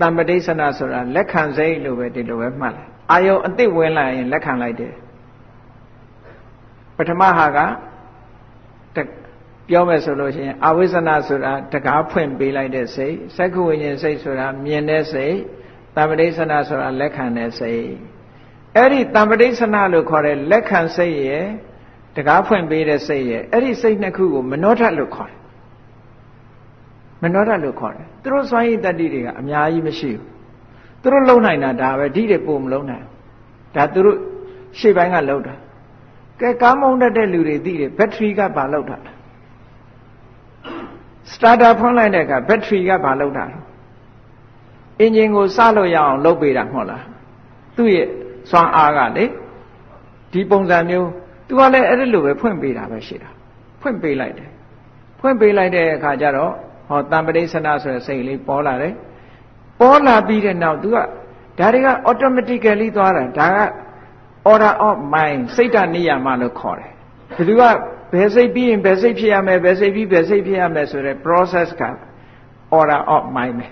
တမ္ပတိဆနာဆိုတာလက်ခံစိတ်လို့ပဲဒီလိုပဲမှတ်လိုက်အာယုံအတိတ်ဝင်လာရင်လက်ခံလိုက်တယ်ပထမဟာကပြောမယ်ဆိုလို့ရှိရင်အဝိဇ္ဇနာဆိုတာတကားဖွင့်ပေးလိုက်တဲ့စိတ်စက္ခုဝိညာဉ်စိတ်ဆိုတာမြင်တဲ့စိတ်တမ္ပတိဆနာဆိုတာလက်ခံတဲ့စိတ်အဲ့ဒီတမ္ပတိဆနာလို့ခေါ်တဲ့လက်ခံစိတ်ရဲ့တကားဖွင့်ပေးတဲ့စိတ်ရဲ့အဲ့ဒီစိတ်နှစ်ခုကိုမနောထလို့ခေါ်တယ် မနောထလို့ခေါ်တယ်သူတို့စွမ်းရည်တတ္တိတွေကအများကြီးမရှိဘူးသူတို့လုံနိုင်တာဒါပဲဒီတွေပုံမလုံနိုင်ဒါသူတို့ရှေ့ပိုင်းကလုံတာကဲကားမုန်းတတ်တဲ့လူတွေသိတယ်ဘက်ထရီကဘာလောက်တာစတာတာဖွင့်လိုက်တဲ့အခါဘက်ထရီကဘာလောက်တာအင်ဂျင်ကိုစလို့ရအောင်လုပ်ပေးတာမဟုတ်လားသူ့ရဲ့စွမ်းအားကလေဒီပုံစံမျိုးသူကလည်းအဲ့ဒီလိုပဲဖွင့်ပေးတာပဲရှိတာဖွင့်ပေးလိုက်တယ်ဖွင့်ပေးလိုက်တဲ့အခါကျတော့ ဟောတံပရိသနာဆိုတဲ့စိတ်လေးပေါ်လာတယ်ပေါ်လာပြီးတဲ့နောက် तू ကဒါတွေက automatically သွားတာဒါက order of mind စိတ်တနိယာမလို့ခေါ်တယ်ဘယ်သူကဘယ်စိတ်ပြီးရင်ဘယ်စိတ်ဖြစ်ရမယ်ဘယ်စိတ်ပြီးဘယ်စိတ်ဖြစ်ရမယ်ဆိုတဲ့ process က order of mind ပဲ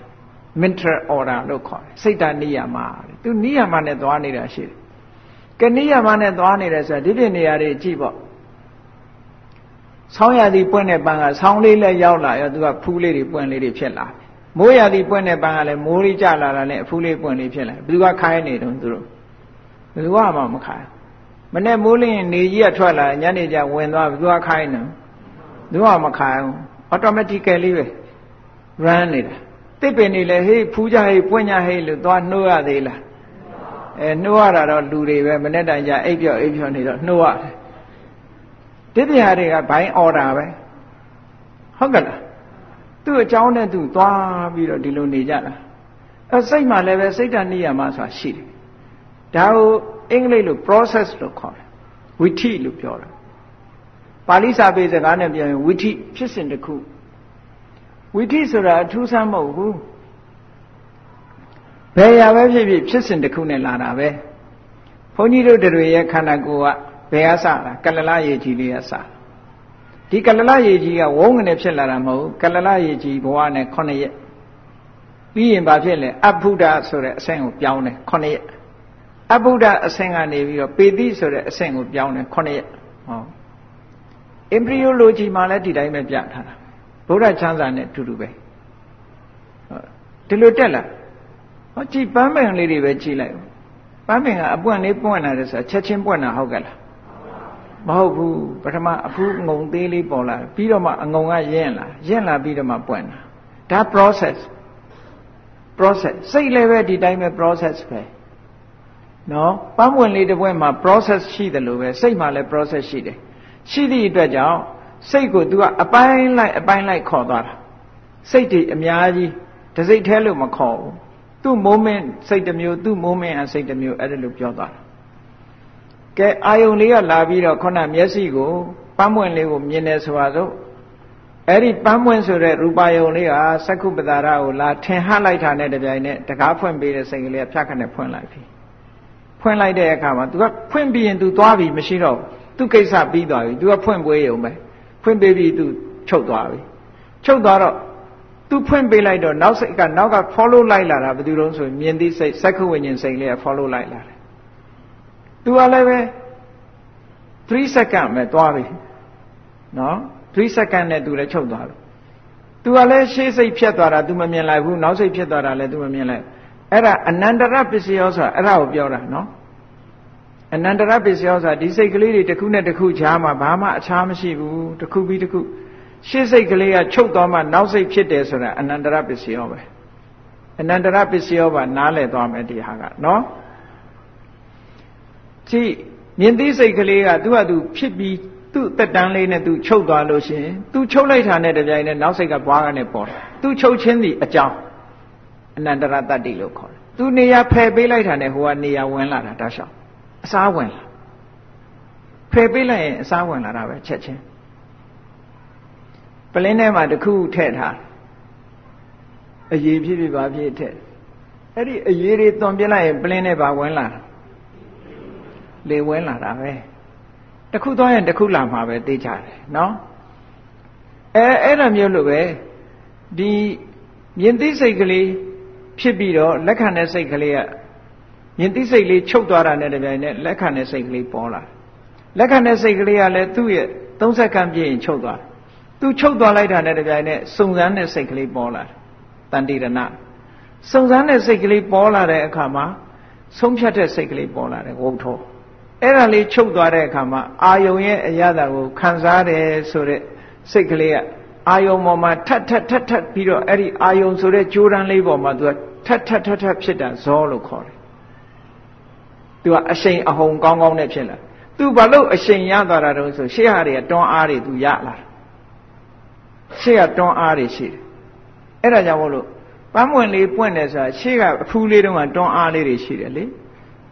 mental order လို့ခေါ်တယ်စိတ်တနိယာမသူနိယာမနဲ့သွားနေတာရှိတယ်ကနိယာမနဲ့သွားနေတယ်ဆိုတာဒီပြနေရာတွေကြည့်ပေါ့ ဆောင်းရသည်ပွင့်တဲ့ပန်းကဆောင်းလေးလည်းရောက်လာရောသူကဖူးလေးတွေပွင့်လေးတွေဖြစ်လာမိုးရသည်ပွင့်တဲ့ပန်းကလည်းမိုးလေးကျလာတာနဲ့အဖူးလေးပွင့်လေးဖြစ်လာဘယ်သူကခိုင်းနေတုံးသူတို့ဘယ်သူကမှမခိုင်းမနဲ့မိုးလင်းနေကြီးကထွက်လာညနေကျဝင်သွားဘယ်သူကခိုင်းနေသူကမခိုင်းဘူး automatically ပဲ run နေတာတစ်ပင်နေလေဟေးဖူးကြဟေးပွင့်ကြဟေးလို့သွားနှိုးရသေးလားအဲနှိုးရတာတော့လူတွေပဲမနဲ့တိုင်ကြအိပ်ပြော့အိပ်ပြော့နေတော့နှိုးရတယ် တိပ္ပာတွေကဘိုင်းအော်ဒါပဲဟုတ်ကဲ့လားသူ့အကြောင်းနဲ့သူသွားပြီးတော့ဒီလိုနေကြတာအဲစိတ်မှလည်းပဲစိတ်တဏိယာမဆိုတာရှိတယ်ဒါကိုအင်္ဂလိပ်လို process လို့ခေါ်တယ်ဝိထိလို့ပြောတာပါဠိစာပေစကားနဲ့ပြောရင်ဝိထိဖြစ်စဉ်တစ်ခုဝိထိဆိုတာအထူးဆန်းမဟုတ်ဘူးဘယ်ရာပဲဖြစ်ဖြစ်ဖြစ်စဉ်တစ်ခုနဲ့လာတာပဲဘုန်းကြီးတို့တွေရဲ့ခန္ဓာကိုယ်က ဘယ်ကစတာကလလရေကြီးလေးကစဒီကလလရေကြီးကဝုန်းကနေဖြစ်လာတာမဟုတ်ကလလရေကြီးဘဝနဲ့9ရက်ပြီးရင်ဘာဖြစ်လဲအဘုဒ္ဓဆိုတဲ့အဆင့်ကိုပြောင်းတယ်9ရက်အဘုဒ္ဓအဆင့်ကနေပြီးတော့ပေတိဆိုတဲ့အဆင့်ကိုပြောင်းတယ်9ရက်ဟော embryology မှာလည်းဒီတိုင်းပဲပြထားတာဗုဒ္ဓချမ်းသာနဲ့အတူတူပဲဒီလိုတက်လာဟောကြည်ပန်းပင်လေးတွေပဲကြည်လိုက်ပန်းပင်ကအပွင့်လေးပွင့်လာတယ်ဆိုတာချက်ချင်းပွင့်တာဟုတ်ကဲ့လား မဟုတ်ဘူးပထမအဖူးငုံသေးလေးပေါ်လာပြီးတော့မှအငုံကရင့်လာရင့်လာပြီးတော့မှပွင့်လာဒါ process process စိတ်လည်းပဲဒီတိုင်းပဲ process ပဲနော်ပန်းပွင့်လေးတစ်ပွင့်မှာ process ရှိတယ်လို့ပဲစိတ်မှာလည်း process ရှိတယ်ရှိသည့်အတွက်ကြောင့်စိတ်ကို तू ကအပိုင်းလိုက်အပိုင်းလိုက်ခေါ်သွားတာစိတ်တွေအများကြီးတစိတ်แท้လို့မခေါ်ဘူးသူ့ moment စိတ်တစ်မျိုးသူ့ moment အစိတ်တစ်မျိုးအဲ့ဒါလို့ပြောသွားတာ ကဲအာယုံလေးကလာပြီးတော့ခုနမျက်စိကိုပန်းပွင့်လေးကိုမြင်တယ်ဆိုပါစို့အဲ့ဒီပန်းပွင့်ဆိုတဲ့ရူပါယုံလေးကသက္ခုပတာရကိုလာထင်ဟလိုက်တာနဲ့တပြိုင်နက်တကားဖွင့်ပေးတဲ့စိတ်ကလေးကဖြတ်ခနဲ့ဖွင့်လိုက်ပြီဖွင့်လိုက်တဲ့အခါမှာ तू ကဖွင့်ပြီးရင် तू သွားပြီမရှိတော့သူ့ကိစ္စပြီးသွားပြီ तू ကဖွင့်ပေးရုံပဲဖွင့်ပေးပြီး तू ချုပ်သွားပြီချုပ်သွားတော့ तू ဖွင့်ပေးလိုက်တော့နောက်စိတ်ကနောက်က follow လိုက်လာတာဘယ်သူတုံးဆိုမြင်သိစိတ်သက္ခုဝိညာဉ်စိတ်လေးက follow လိုက်လာတယ် သူကလည်းပဲ3 second ပဲသွားပြီနော်3 second နဲ့သူလည်းချုပ်သွားပြီသူကလည်းရှေ့စိတ်ဖြတ်သွားတာသူမမြင်လိုက်ဘူးနောက်စိတ်ဖြတ်သွားတာလည်းသူမမြင်လိုက်အဲ့ဒါအနန္တရပစ္စယောဆိုတာအဲ့ဒါကိုပြောတာနော်အနန္တရပစ္စယောဆိုတာဒီစိတ်ကလေးတွေတစ်ခုနဲ့တစ်ခုချားမှာဘာမှအခြားမရှိဘူးတစ်ခုပြီးတစ်ခုရှေ့စိတ်ကလေးကချုပ်သွားမှနောက်စိတ်ဖြစ်တယ်ဆိုတာအနန္တရပစ္စယောပဲအနန္တရပစ္စယောပါနားလည်သွားမယ်ဒီဟာကနော် ကြည့်မြင်သိစိတ်ကလေးကသူ့ဟာသူဖြစ်ပြီးသူ့တက်တန်းလေးနဲ့သူချုပ်သွားလို့ရှိရင်သူချုပ်လိုက်တာနဲ့တပြိုင်နက်နောက်စိတ်ကဘွားကနေပေါ်တယ်သူချုပ်ချင်းသည်အကြောင်းအနန္တရတတ္တိလို့ခေါ်တယ်သူနေရာဖယ်ပေးလိုက်တာနဲ့ဟိုကနေရာဝင်လာတာတခြားအစားဝင်လာဖယ်ပေးလိုက်ရင်အစားဝင်လာတာပဲချက်ချင်းပလင်းထဲမှာတခုထည့်ထားအရေးဖြစ်ဖြစ်ပါဖြစ်ထည့်အဲ့ဒီအရေးတွေသွန်ပြလိုက်ရင်ပလင်းထဲပါဝင်လာတာ လေဝင်လာတာပဲတခုသွားရင်တခုလာမှာပဲသိကြတယ်နော်အဲအဲ့လိုမျိုးလို့ပဲဒီမြင်သိစိတ်ကလေးဖြစ်ပြီးတော့လက်ခံတဲ့စိတ်ကလေးကမြင်သိစိတ်လေးချုပ်သွားတာနဲ့တပြိုင်နက်လက်ခံတဲ့စိတ်ကလေးပေါ်လာလက်ခံတဲ့စိတ်ကလေးကလည်းသူ့ရဲ့30စက္ကန့်ပြည့်ရင်ချုပ်သွားသူချုပ်သွားလိုက်တာနဲ့တပြိုင်နက်စုံစမ်းတဲ့စိတ်ကလေးပေါ်လာတန်တိရဏစုံစမ်းတဲ့စိတ်ကလေးပေါ်လာတဲ့အခါမှာဆုံးဖြတ်တဲ့စိတ်ကလေးပေါ်လာတယ်ဝုတ်ထော အဲ့ဒါလေးချုပ်သွားတဲ့အခါမှာအာယုံရဲ့အရာတာကိုခံစားတယ်ဆိုတဲ့စိတ်ကလေးကအာယုံပေါ်မှာထပ်ထပ်ထပ်ထပ်ပြီးတော့အဲ့ဒီအာယုံဆိုတဲ့ကြိုးတန်းလေးပေါ်မှာသူကထပ်ထပ်ထပ်ထပ်ဖြစ်တာဇောလို့ခေါ်တယ်သူကအရှိန်အဟုန်ကောင်းကောင်းနဲ့ဖြစ်လာသူဘာလို့အရှိန်ရသွားတာတုံးဆိုရှေ့ဟာတွေကတွန်းအားတွေသူရလာရှေ့ကတွန်းအားတွေရှိတယ်အဲ့ဒါကြောင့်မို့လို့ပန်းမွင့်လေးပွင့်တယ်ဆိုတာရှေ့ကအဖူးလေးတုန်းကတွန်းအားလေးတွေရှိတယ်လေ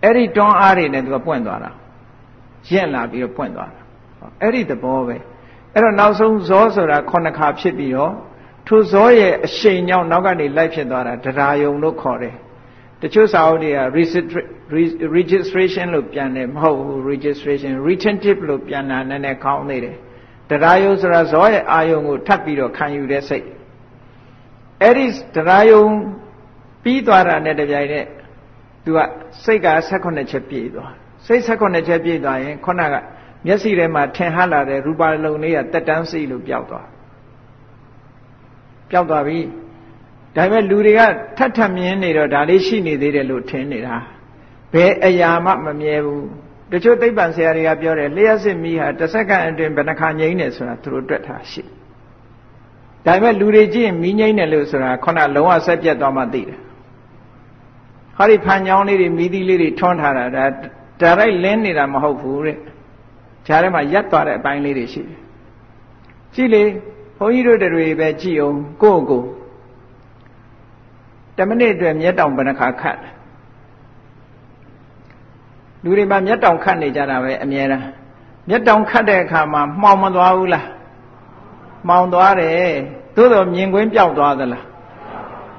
အဲ့ဒီတွန်းအားတွေနဲ့သူကပွင့်သွားတာရင့်လာပြီးတော့ပွင့်သွားတာအဲ့ဒီသဘောပဲအဲ့တော့နောက်ဆုံးဇောဆိုတာခုနှစ်ခါဖြစ်ပြီးတော့ထိုဇောရဲ့အရှိန်ကြောင့်နောက်ကနေလိုက်ဖြစ်သွားတာတရားယုံလို့ခေါ်တယ်တချို့စာအုပ်တွေက registration လို့ပြန်တယ်မဟုတ်ဘူး registration retentive လို့ပြန်တာနည်းနည်းကောင်းနေတယ်တရားယုံဆိုတာဇောရဲ့အာယုံကိုထပ်ပြီးတော့ခံယူတဲ့စိတ်အဲ့ဒီတရားယုံပြီးသွားတာနဲ့တပြိုင်နက် သူကစိတ်က16ချက်ပြည့်သွားစိတ်16ချက်ပြည့်သွားရင်ခုနကမျက်စိထဲမှာထင်ဟလာတဲ့ရူပါလုံလေးကတက်တန်းစိလို့ပျောက်သွားပျောက်သွားပြီဒါပေမဲ့လူတွေကထပ်ထပ်မြင်နေတော့ဒါလေးရှိနေသေးတယ်လို့ထင်နေတာဘယ်အရာမှမမြဲဘူးတချို့သိပ္ပံဆရာတွေကပြောတယ်လျှက်စစ်မီးဟာတစ်စက္ကန့်အတွင်းဘယ်နှခါငြိမ်းတယ်ဆိုတာသူတို့တွက်ထားရှိဒါပေမဲ့လူတွေကြည့်ရင်မီးငြိမ်းတယ်လို့ဆိုတာခုနလုံးဝဆက်ပြတ်သွားမှသိတယ် ဟောဒီဖန်ချောင်းလေးတွေမိသီးလေးတွေထွန်းထားတာဒါဒါရိုက်လင်းနေတာမဟုတ်ဘူးတဲ့ခြားထဲမှာရက်သွားတဲ့အပိုင်းလေးတွေရှိတယ်ကြည့်လေဘုန်းကြီးတို့တွေပဲကြည့်အောင်ကိုယ့်ကိုတမိနစ်အတွက်မျက်တောင်ဘယ်နှခါခတ်လူတွေမှာမျက်တောင်ခတ်နေကြတာပဲအများအားမျက်တောင်ခတ်တဲ့အခါမှာမှောင်မသွားဘူးလားမှောင်သွားတယ်သို့တော့မြင်ကွင်းပျောက်သွားသလား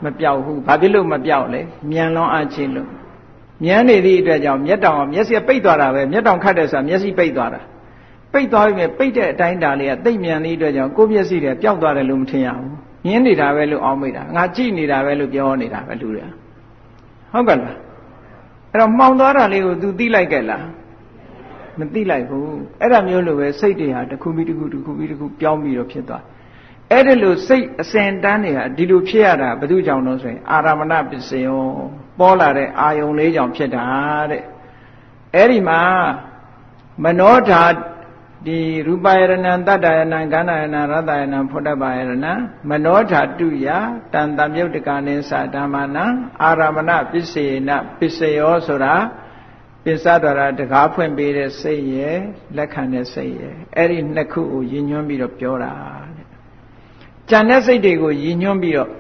မပြောက်ဘူးဘာဖြစ်လို့မပြောက်လဲမြန်လွန်အားချင်းလို့မြန်းနေသည့်အတွက်ကြောင့်မျက်တောင်မျက်စိပိတ်သွားတာပဲမျက်တောင်ခတ်တယ်ဆိုတာမျက်စိပိတ်သွားတာပိတ်သွားပြီမဲ့ပိတ်တဲ့အတိုင်းတာလေးကတိတ်မြန်သည့်အတွက်ကြောင့်ကိုယ်မျက်စိတွေပျောက်သွားတယ်လို့မထင်ရဘူးမြင်နေတာပဲလို့အောင်းမိတာငါကြည့်နေတာပဲလို့ပြောနေတာပဲလူတွေကဟုတ်ကဲ့လားအဲ့တော့မှောင်သွားတာလေးကို तू သိလိုက်ကြလားမသိလိုက်ဘူးအဲ့ဒါမျိုးလိုပဲစိတ်တွေဟာတစ်ခုပြီးတစ်ခုတစ်ခုပြီးတစ်ခုပြောင်းပြီးတော့ဖြစ်သွား အဲ့ဒီလိုစိတ်အစဉ်တန်းတွေကဒီလိုဖြစ်ရတာဘယ်သူကြောင့်လို့ဆိုရင် အာရမဏပစ္စယောပေါ်လာတဲ့အာယုံလေးကြောင့်ဖြစ်တာတဲ့အဲ့ဒီမှာမနောဓာဒီရူပယရဏံတတ္တယနံကန္နယနံရတ္တယနံဖုဒ္ဓဘာယရဏံမနောဓာတုယတန်တမြုတ်တကနိသဓမ္မနံအာရမဏပစ္စေနပစ္စယောဆိုတာပစ္စဒရာတကားဖွင့်ပေးတဲ့စိတ်ရဲ့လက်ခံတဲ့စိတ်ရဲ့အဲ့ဒီနှစ်ခုကိုရည်ညွှန်းပြီးတော့ပြောတာ ကြံတဲ့စိတ်တွေကိုရည်ညွှန်းပြီးတော့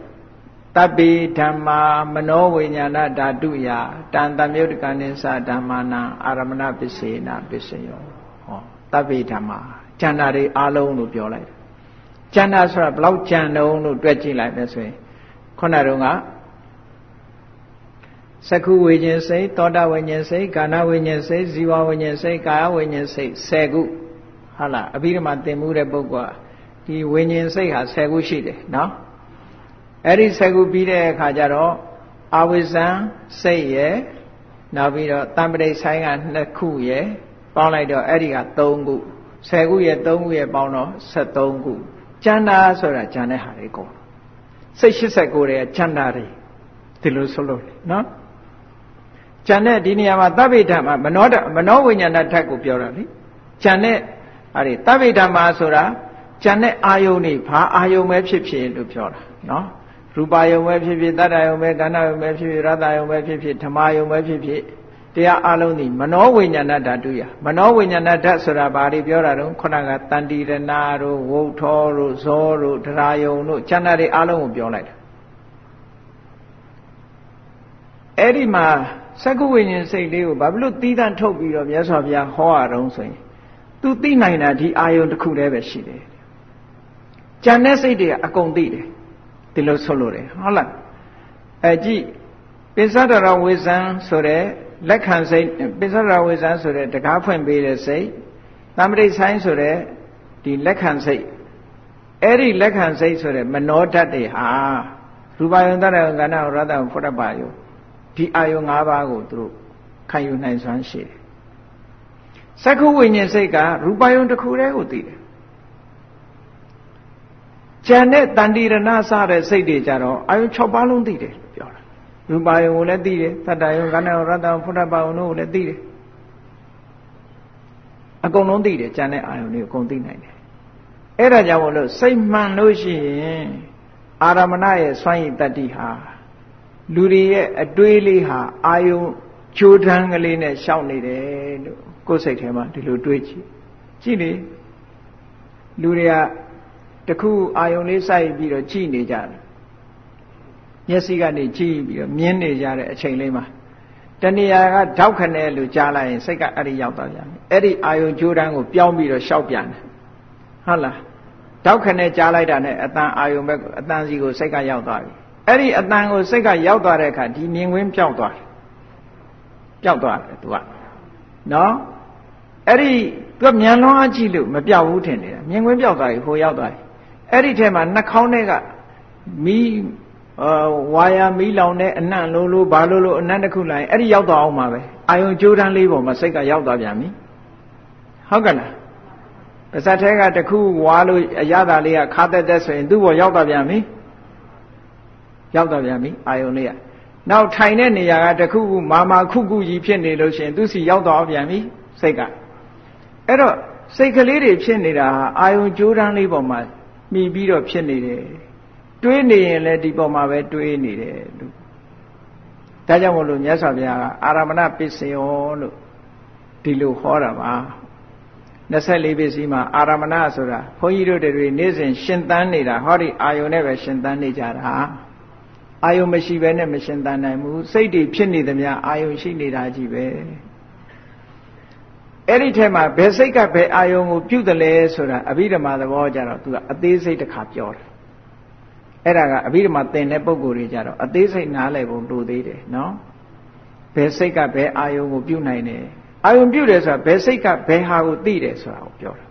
တပ္ပိဓမ္မာမနောဝိညာဏဓာတုယတန်တမြုတ်တကနိသဓမ္မနာအာရမဏပစ္စေနပစ္စယောဟောတပ္ပိဓမ္မာကျန်တာတွေအားလုံးလို့ပြောလိုက်ကျန်တာဆိုတာဘလောက်ကျန်တုံးလို့တွက်ကြည့်လိုက်မယ်ဆိုရင်ခုနတုန်းကသက္ခုဝိညာဉ်စိတ်သောတာဝိညာဉ်စိတ်ကာဏဝိညာဉ်စိတ်ဇီဝဝိညာဉ်စိတ်ကာယဝိညာဉ်စိတ်10ခုဟုတ်လားအဘိဓမ္မာသင်မှုတဲ့ပုဂ္ဂိုလ် ဒီဝိညာဉ်စိတ်ဟာ10ခုရှိတယ်နော်အဲ့ဒီ10ခုပြီးတဲ့အခါကျတော့အဝိဇ္ဇံစိတ်ရယ်နောက်ပြီးတော့တံပရိဆိုင်က2ခုရယ်ပေါင်းလိုက်တော့အဲ့ဒီက3ခု10ခုရယ်3ခုရယ်ပေါင်းတော့73ခုကျန်တာဆိုတာကျန်တဲ့ဟာတွေကုန်စိတ်89တဲ့ချမ်းသာတွေဒီလိုဆိုလို့နော်ကျန်တဲ့ဒီနေရာမှာသဗ္ဗေဓမ္မမနောမနောဝိညာဏဓာတ်ကိုပြောတာလေကျန်တဲ့အဲ့ဒီသဗ္ဗေဓမ္မဆိုတာ ကျန်တဲ့အာယုန်တွေဘာအာယုန်ပဲဖြစ်ဖြစ်လို့ပြောတာနော်ရူပါယုံပဲဖြစ်ဖြစ်တတ္တယုံပဲကဏ္ဍယုံပဲဖြစ်ဖြစ်ရတ္တယုံပဲဖြစ်ဖြစ်ဓမ္မယုံပဲဖြစ်ဖြစ်တရားအလုံးဒီမနောဝိညာဏဓာတုရမနောဝိညာဏဓာတ်ဆိုတာဘာတွေပြောတာတော့ခုနကတန်တိရဏတို့ဝုထောတို့ဇောတို့ဒရာယုံတို့ကျန်တာတွေအလုံးကိုပြောလိုက်တာအဲ့ဒီမှာစက္ကုဝိညာဉ်စိတ်လေးကိုဘာဖြစ်လို့တီးတန့်ထုတ်ပြီးတော့မြတ်စွာဘုရားဟောရအောင်ဆိုရင်သူသိနိုင်တာဒီအာယုံတစ်ခုတည်းပဲရှိတယ် ကြံတဲ့စိတ်တွေကအကုန်သိတယ်ဒီလိုဆိုလို့တယ်ဟုတ်လားအဲကြည့်ပိစ္ဆဒရဝေဇံဆိုတဲ့လက်ခံစိတ်ပိစ္ဆဒရဝေဇံဆိုတဲ့တကားဖွင့်ပေးတဲ့စိတ်တမ္ပရိဆိုင်ဆိုတဲ့ဒီလက်ခံစိတ်အဲ့ဒီလက်ခံစိတ်ဆိုတဲ့မနောဓာတ်တွေဟာရူပယုံတရယုံကဏ္ဍရတ္တဖုတ္တပါယုံဒီအာယုံ၅ပါးကိုသူတို့ခံယူနိုင်စွမ်းရှိတယ်။စက္ခုဝိညာဉ်စိတ်ကရူပယုံတစ်ခုတည်းကိုသိတယ်။ ဉာဏ်နဲ့တန်တိရဏစတဲ့စိတ်တွေကြတော့အာယုံ6ပါးလုံးသိတယ်လို့ပြောတာ။ရူပယုံကိုလည်းသိတယ်။တတ္တယုံကဏ္ဍရတ္တဖုဒ္ဓပါယုံတို့ကိုလည်းသိတယ်။အကုန်လုံးသိတယ်ဉာဏ်နဲ့အာယုံတွေအကုန်သိနိုင်တယ်။အဲ့ဒါကြောင့်မို့လို့စိတ်မှန်လို့ရှိရင်အာရမဏရဲ့စွမ်းရည်တတ္တိဟာလူတွေရဲ့အတွေးလေးဟာအာယုံကြိုးတန်းကလေးနဲ့ရှောက်နေတယ်လို့ကိုယ်စိတ်ထဲမှာဒီလိုတွေးကြည့်ကြည့်လေလူတွေက တခုအာယုံလေးစိုက်ပြီးတော့ကြည့်နေကြတယ်မျက်စိကနေကြည့်ပြီးတော့မြင်နေကြတဲ့အချိန်လေးမှာတဏှာကဓောက်ခနဲ့လို့ကြားလိုက်ရင်စိတ်ကအဲ့ဒီရောက်သွားပြန်တယ်အဲ့ဒီအာယုံကြိုးတန်းကိုပြောင်းပြီးတော့ရှောက်ပြန်တယ်ဟုတ်လားဓောက်ခနဲ့ကြားလိုက်တာနဲ့အတန်အာယုံဘက်အတန်စီကိုစိတ်ကရောက်သွားပြီအဲ့ဒီအတန်ကိုစိတ်ကရောက်သွားတဲ့အခါဒီမြင်ကွင်းပျောက်သွားတယ်ပျောက်သွားတယ်သူကနော်အဲ့ဒီသူကမြန်လွန်အကြည့်လို့မပြောက်ဘူးထင်နေတာမြင်ကွင်းပျောက်သွားပြီဟိုရောက်သွားပြီ အဲ့ဒီထဲမှာနှာခေါင်းထဲကမီးဝါယာမီးလောင်တဲ့အနံ့လို့လို့ဘာလို့လို့အနံ့တစ်ခုလိုက်အဲ့ဒီရောက်သွားအောင်ပါပဲအာယုံကြိုးတန်းလေးပေါ်မှာစိတ်ကရောက်သွားပြန်ပြီဟုတ်ကဲ့လားပါဇက်ထဲကတခုဝါလို့အရသာလေးကခါတက်တက်ဆိုရင်သူ့ဘောရောက်သွားပြန်ပြီရောက်တော့ပြန်ပြီအာယုံလေးကနောက်ထိုင်တဲ့နေရာကတခုခုမာမာခုခုကြီးဖြစ်နေလို့ရှိရင်သူစီရောက်တော့ပြန်ပြီစိတ်ကအဲ့တော့စိတ်ကလေးတွေဖြစ်နေတာဟာအာယုံကြိုးတန်းလေးပေါ်မှာ မှီပြီးတော့ဖြစ်နေတယ်တွေးနေရင်လည်းဒီပေါ်မှာပဲတွေးနေတယ်လို့ဒါကြောင့်မို့လို့မြတ်စွာဘုရားကအာရမဏပစ္စယောလို့ဒီလိုဟောတာပါ24ပစ္စည်းမှာအာရမဏဆိုတာဘုန်းကြီးတို့တွေနေ့စဉ်ရှင်သန်နေတာဟောဒီအာယုန်နဲ့ပဲရှင်သန်နေကြတာအာယုံမရှိဘဲနဲ့မရှင်သန်နိုင်ဘူးစိတ်တွေဖြစ်နေသမျှအာယုံရှိနေတာကြီးပဲ အဲ့ဒီထဲမှာဘယ်စိတ်ကဘယ်အာယုံကိုပြုတ်တယ်လဲဆိုတာအဘိဓမ္မာသဘောကြတော့သူကအသေးစိတ်တစ်ခါပြောတယ်အဲ့ဒါကအဘိဓမ္မာသင်တဲ့ပုံကိုယ်တွေကြတော့အသေးစိတ်နားလည်ဖို့လိုသေးတယ်နော်ဘယ်စိတ်ကဘယ်အာယုံကိုပြုတ်နိုင်တယ်အာယုံပြုတ်တယ်ဆိုတာဘယ်စိတ်ကဘယ်ဟာကိုသိတယ်ဆိုတာကိုပြောတာ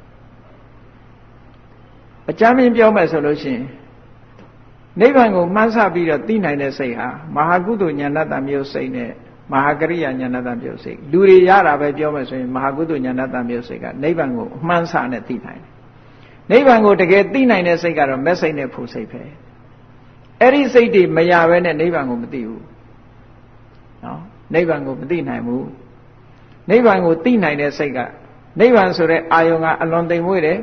အကြမ်းမြင်ပြောမယ်ဆိုလို့ရှိရင်နိဗ္ဗာန်ကိုမှန်းဆပြီးတော့သိနိုင်တဲ့စိတ်ဟာမဟာကုသိုလ်ဉာဏတမျိုးစိတ်နဲ့ မဟာကရိယာဉာဏတမျိုးစိတ်လူတွေရတာပဲပြောမယ်ဆိုရင်မဟာကုသိုလ်ဉာဏတမျိုးစိတ်ကနိဗ္ဗာန်ကိုမှန်းဆနဲ့သိနိုင်တယ်နိဗ္ဗာန်ကိုတကယ်သိနိုင်တဲ့စိတ်ကတော့မက်စိတ်နဲ့ဖူစိတ်ပဲအဲ့ဒီစိတ်တွေမရဘဲနဲ့နိဗ္ဗာန်ကိုမသိဘူးနော်နိဗ္ဗာန်ကိုမသိနိုင်ဘူးနိဗ္ဗာန်ကိုသိနိုင်တဲ့စိတ်ကနိဗ္ဗာန်ဆိုတဲ့အာယုံကအလွန်သိမ်မွေ့တယ်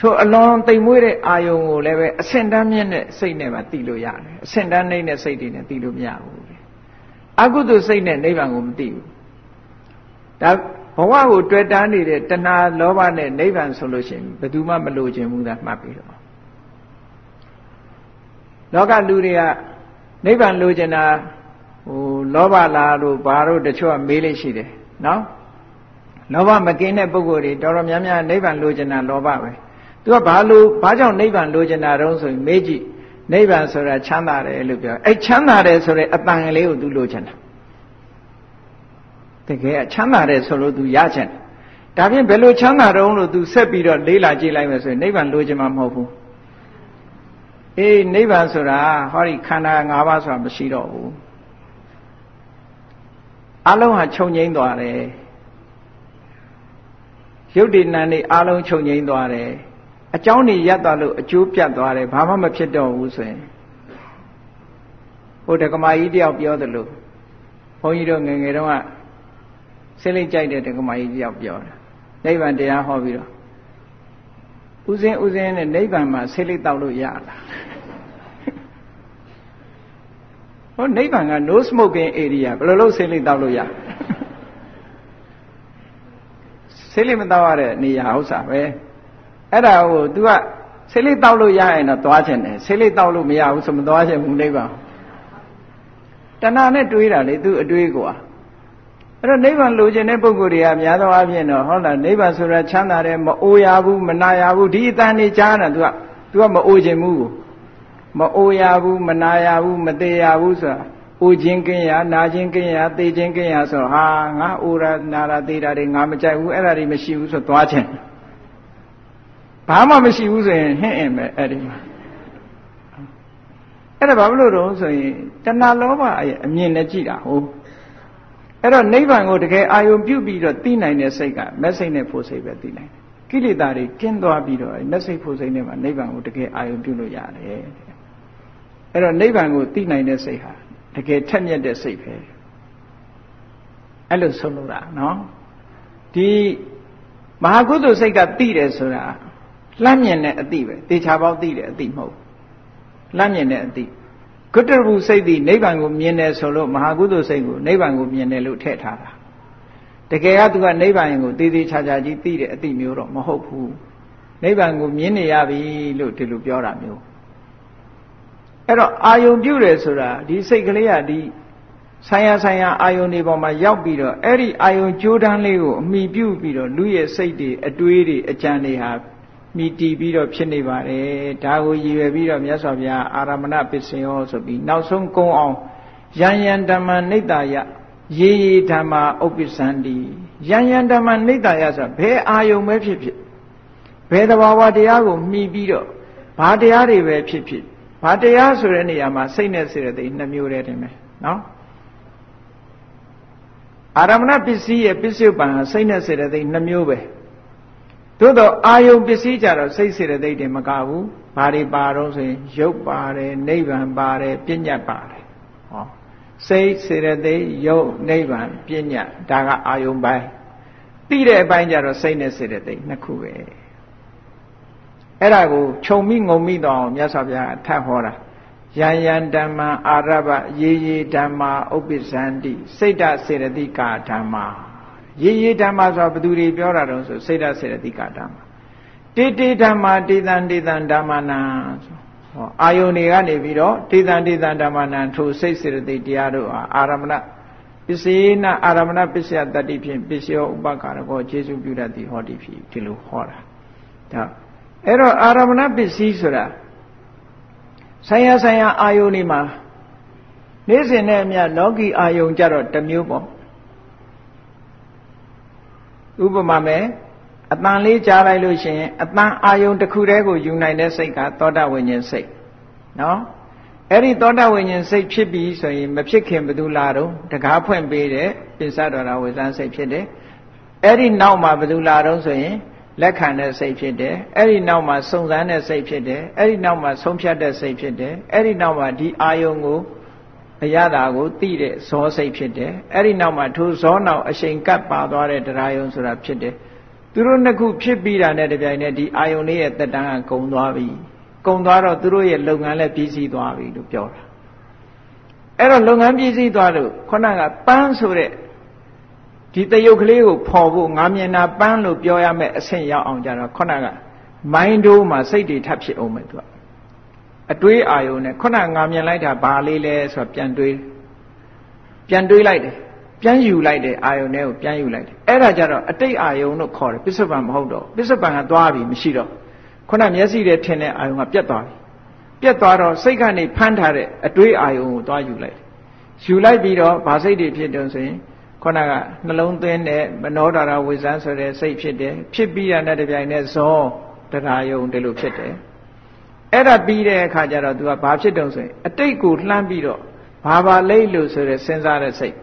ထိုအလွန်တိမ်မွေးတဲ့အာယုံကိုလည်းပဲအဆင့်တန်းမြင့်တဲ့စိတ်နဲ့မှသိလို့ရတယ်အဆင့်တန်းနှိမ့်တဲ့စိတ်တွေနဲ့သိလို့မရဘူး အကုသိုလ်စိတ်နဲ့နိဗ္ဗာန်ကိုမသိဘူးဒါဘဝကိုတွေ့တားနေတဲ့တဏှာလောဘနဲ့နိဗ္ဗာန်ဆိုလို့ရှိရင်ဘယ်သူမှမလိုချင်ဘူးသာမှတ်ပြီးတော့လောကလူတွေကနိဗ္ဗာန်လိုချင်တာဟိုလောဘလားလို့ဘာလို့တချို့ကမေးလို့ရှိတယ်နော်လောဘမကင်းတဲ့ပုဂ္ဂိုလ်တွေတော်တော်များများနိဗ္ဗာန်လိုချင်တာလောဘပဲသူကဘာလို့ဘာကြောင့်နိဗ္ဗာန်လိုချင်တာတုံးဆိုရင်မေးကြည့် နိဗ္ဗာန်ဆိုတာချမ်းသာတယ်လို့ပြောအဲ့ချမ်းသာတယ်ဆိုတဲ့အတန်ကလေးကိုသူလိုချင်တာတကယ်ချမ်းသာတယ်ဆိုလို့သူရချင်တယ်ဒါဖြင့်ဘယ်လိုချမ်းသာတုံးလို့သူဆက်ပြီးတော့လေးလာကြည့်လိုက်မယ်ဆိုရင်နိဗ္ဗာန်လိုချင်မှာမဟုတ်ဘူးအေးနိဗ္ဗာန်ဆိုတာဟောဒီခန္ဓာ၅ပါးဆိုတာမရှိတော့ဘူးအလုံးဟာခြုံငိမ့်သွားတယ်ရုပ်တည်နာနေအလုံးခြုံငိမ့်သွားတယ် အကြောင်းတွေရပ်သွားလို့အကျိုးပြတ်သွားတယ်ဘာမှမဖြစ်တော့ဘူးဆိုရင်ိုတက္ကမကြီးတယောက်ပြောသလိုဘုန်းကြီးတို့ငယ်ငယ်တုန်းကစိတ်လိကြိုက်တဲ့တက္ကမကြီးတယောက်ပြောတာနိဗ္ဗာန်တရားဟောပြီးတော့ဥစဉ်ဥစဉ်နဲ့နိဗ္ဗာန်မှာစိတ်လိတောက်လို့ရလားဟောနိဗ္ဗာန်က no smoking area ဘယ်လိုလုပ်စိတ်လိတောက်လို့ရစိတ်လိမတောက်ရတဲ့နေရာဥစ္စာပဲ အဲ့ဒါကို तू ကစိတ်လိတောက်လို့ရရင်တော့သွားခြင်းတယ်စိတ်လိတောက်လို့မရဘူးဆိုမသွားခြင်းဘူးနိဗ္ဗာန်တဏှာနဲ့တွေးတာလေသူအတွေးကွာအဲ့တော့နိဗ္ဗာန်လိုချင်တဲ့ပုဂ္ဂိုလ်တွေကများသောအားဖြင့်တော့ဟုတ်လားနိဗ္ဗာန်ဆိုတာချမ်းသာတယ်မအိုရဘူးမနာရဘူးဒီအတန်နေကြားတာ तू က तू ကမအိုချင်ဘူးမအိုရဘူးမနာရဘူးမသေးရဘူးဆိုတာအိုခြင်းကင်းရနာခြင်းကင်းရသေခြင်းကင်းရဆိုဟာငါအိုရနာရသေတာတွေငါမကြိုက်ဘူးအဲ့ဒါတွေမရှိဘူးဆိုသွားခြင်း ဘာမှမရှိဘူးဆိုရင်ဟင့်အင်ပဲအဲ့ဒီမှာအဲ့ဒါဘာလို့လို့ဆိုရင်တဏှာလောဘရဲ့အမြင်နဲ့ကြည့်တာဟုတ်အဲ့တော့နိဗ္ဗာန်ကိုတကယ်အာယုံပြုတ်ပြီးတော့သိနိုင်တဲ့စိတ်ကမက်စိတ်နဲ့ဖို့စိတ်ပဲသိနိုင်တယ်ကိလေသာတွေကင်းသွားပြီးတော့မက်စိတ်ဖို့စိတ်နဲ့မှနိဗ္ဗာန်ကိုတကယ်အာယုံပြုတ်လို့ရတယ်အဲ့တော့နိဗ္ဗာန်ကိုသိနိုင်တဲ့စိတ်ဟာတကယ်ထက်မြက်တဲ့စိတ်ပဲအဲ့လိုဆုံးလို့တာနော်ဒီမဟာကုသိုလ်စိတ်ကသိတယ်ဆိုတာ လှမ်းမြင်တဲ့အသိပဲတေချာပေါက်သိတဲ့အသိမဟုတ်လှမ်းမြင်တဲ့အသိကုတ္တရဘူးစိတ်သည်နိဗ္ဗာန်ကိုမြင်တယ်ဆိုလို့မဟာကုသိုလ်စိတ်ကိုနိဗ္ဗာန်ကိုမြင်တယ်လို့ထည့်ထားတာတကယ်ကသူကနိဗ္ဗာန်ကိုတည်တည်ချာချာကြီးသိတဲ့အသိမျိုးတော့မဟုတ်ဘူးနိဗ္ဗာန်ကိုမြင်နေရပြီလို့ဒီလိုပြောတာမျိုးအဲ့တော့အာယုံပြုတယ်ဆိုတာဒီစိတ်ကလေးကဒီဆိုင်ရာဆိုင်ရာအာယုံတွေပေါ်မှာရောက်ပြီးတော့အဲ့ဒီအာယုံကြိုးတန်းလေးကိုအမိပြုပြီးတော့လူရဲ့စိတ်တွေအတွေးတွေအကြံတွေဟာ မိတီးပြီးတော့ဖြစ်နေပါတယ်ဒါကိုရည်ရွယ်ပြီးတော့မြတ်စွာဘုရားအာရမဏပစ္စယောဆိုပြီးနောက်ဆုံးကုံအောင်ယံယံဓမ္မနိတ္တယရေရေဓမ္မဥပ္ပစ္စန္တိယံယံဓမ္မနိတ္တယဆိုဘယ်အာယုံပဲဖြစ်ဖြစ်ဘယ်တဘာဝတရားကိုမှီပြီးတော့ဘာတရားတွေပဲဖြစ်ဖြစ်ဘာတရားဆိုတဲ့နေရာမှာစိတ်နဲ့စေတသိက်နှမျိုးတည်းတင်မယ်နော်အာရမဏပစ္စည်းရဲ့ပစ္စုပန်ဟာစိတ်နဲ့စေတသိက်နှမျိုးပဲ သို့တော့အာယုံပစ္စည်းကြတော့စိတ်စေတသိက်တွေမကဘူးဘာတွေပါတော့ဆိုရင်ရုပ်ပါတယ်နိဗ္ဗာန်ပါတယ်ပညာပါတယ်ဟောစိတ်စေတသိက်ရုပ်နိဗ္ဗာန်ပညာဒါကအာယုံပိုင်းသိတဲ့အပိုင်းကြတော့စိတ်နဲ့စေတသိက်နှစ်ခုပဲအဲ့ဒါကိုခြုံမိငုံမိတော့မြတ်စွာဘုရားထပ်ဟောတာယံယံဓမ္မအာရဗရေရေဓမ္မာဥပ္ပဇန္တိစိတ်တစေတသိကာဓမ္မာ ရေရေဓမ္မဆိုဘယ်သူတွေပြောတာတော့ဆိုစိတ်ဓာတ်စေတသိကဓမ္မတေတေဓမ္မတေတံတေတံဓမ္မနာဆိုဟောအာယုန်တွေကနေပြီးတော့တေတံတေတံဓမ္မနာထိုစိတ်စေတသိတရားတို့ဟာအာရမဏပစ္စေနအာရမဏပစ္စယတတ္တိဖြင့်ပစ္စယောဥပခါရကောခြေစုပြုတတ်သည်ဟောတိဖြစ်ဒီလိုဟောတာဒါအဲ့တော့အာရမဏပစ္စည်းဆိုတာဆိုင်ရာဆိုင်ရာအာယုန်တွေမှာနေ့စဉ်နဲ့အမျှလောကီအာယုန်ကြတော့တစ်မျိုးပေါ့ ဥပမာမဲ့အတန်လေးကြားလိုက်လို့ရှိရင်အတန်အာယုံတစ်ခုတည်းကိုယူနိုင်တဲ့စိတ်ကသောတာဝိညာဉ်စိတ်နော်အဲ့ဒီသောတာဝိညာဉ်စိတ်ဖြစ်ပြီးဆိုရင်မဖြစ်ခင်ဘယ်သူလာတော့တကားဖွင့်ပေးတဲ့ပိစတော်ရာဝိဇန်စိတ်ဖြစ်တယ်အဲ့ဒီနောက်မှာဘယ်သူလာတော့ဆိုရင်လက်ခံတဲ့စိတ်ဖြစ်တယ်အဲ့ဒီနောက်မှာစုံစမ်းတဲ့စိတ်ဖြစ်တယ်အဲ့ဒီနောက်မှာဆုံးဖြတ်တဲ့စိတ်ဖြစ်တယ်အဲ့ဒီနောက်မှာဒီအာယုံကို အရသာကိုသိတဲ့ဇောစိတ်ဖြစ်တယ်အဲ့ဒီနောက်မှာထိုဇောနောက်အချိန်ကပ်ပါသွားတဲ့တရားယုံဆိုတာဖြစ်တယ်သူတို့နှစ်ခုဖြစ်ပြီးတာနဲ့တပြိုင်နက်ဒီအာယုန်လေးရဲ့တက်တန်းကကုံသွားပြီကုံသွားတော့သူတို့ရဲ့လုပ်ငန်းလည်းပြီးစီးသွားပြီလို့ပြောတာအဲ့တော့လုပ်ငန်းပြီးစီးသွားလို့ခုနကပန်းဆိုတဲ့ဒီတယုတ်ကလေးကိုဖော်ဖို့ငါမြင်တာပန်းလို့ပြောရမယ်အဆင့်ရောက်အောင်ကြတော့ခုနကမိုင်းဒိုးမှာစိတ်တွေထပ်ဖြစ်အောင်မယ်သူက အတွေးအာယုံနဲ့ခုနငါမြင်လိုက်တာဘာလေးလဲဆိုတော့ပြန်တွေးပြန်တွေးလိုက်တယ်ပြန်ယူလိုက်တယ်အာယုံနဲ့ကိုပြန်ယူလိုက်တယ်အဲ့ဒါကြတော့အတိတ်အာယုံလို့ခေါ်တယ်ပစ္စုပန်မဟုတ်တော့ပစ္စုပန်ကသွားပြီမရှိတော့ခုနမျက်စိနဲ့ထင်တဲ့အာယုံကပြတ်သွားပြီပြတ်သွားတော့စိတ်ကနေဖမ်းထားတဲ့အတွေးအာယုံကိုသွားယူလိုက်ယူလိုက်ပြီးတော့ဗာစိတ်တွေဖြစ်တယ်ဆိုရင်ခုနကနှလုံးသွင်းတဲ့မနောဒရာဝိဇ္ဇန်ဆိုတဲ့စိတ်ဖြစ်တယ်ဖြစ်ပြီးရတဲ့ပြိုင်နဲ့ဇောတရားယုံဒီလိုဖြစ်တယ် အဲ့ဒါပြီးတဲ့အခါကျတော့ तू ကဘာဖြစ်တုံးဆိုရင်အတိတ်ကိုလှမ်းပြီးတော့ဘာပါလိမ့်လို့ဆိုရယ်စဉ်းစားတဲ့စိတ်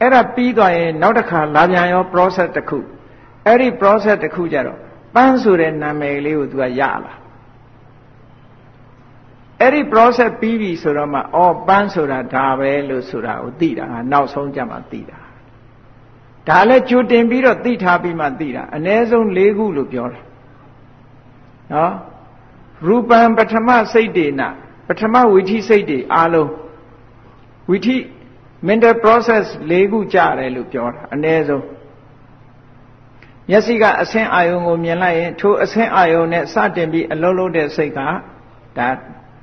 အဲ့ဒါပြီးသွားရင်နောက်တစ်ခါလာပြန်ရော process တစ်ခုအဲ့ဒီ process တစ်ခုကျတော့ပန်းဆိုတဲ့နာမည်လေးကို तू ကရလာ အဲ့ဒီ process ပြီးပြီဆိုတော့မှအော်ပန်းဆိုတာဒါပဲလို့ဆိုတာကိုသိတာနောက်ဆုံးကြမှာသိတာဒါလည်းကြိုတင်ပြီးတော့သိထားပြီးမှသိတာအ ਨੇ ဆုံး၄ခုလို့ပြောတာနော် ရူပံပထမစိတ်တေနပထမဝိธิစိတ်တွေအားလုံးဝိธิ mental process ၄ခုကြတယ်လို့ပြောတာအ ਨੇ ဆုံးမျက်စိကအဆင်းအာယုံကိုမြင်လိုက်ရင်ထိုအဆင်းအာယုံနဲ့စတင်ပြီးအလုံးလုံးတဲ့စိတ်ကဒါ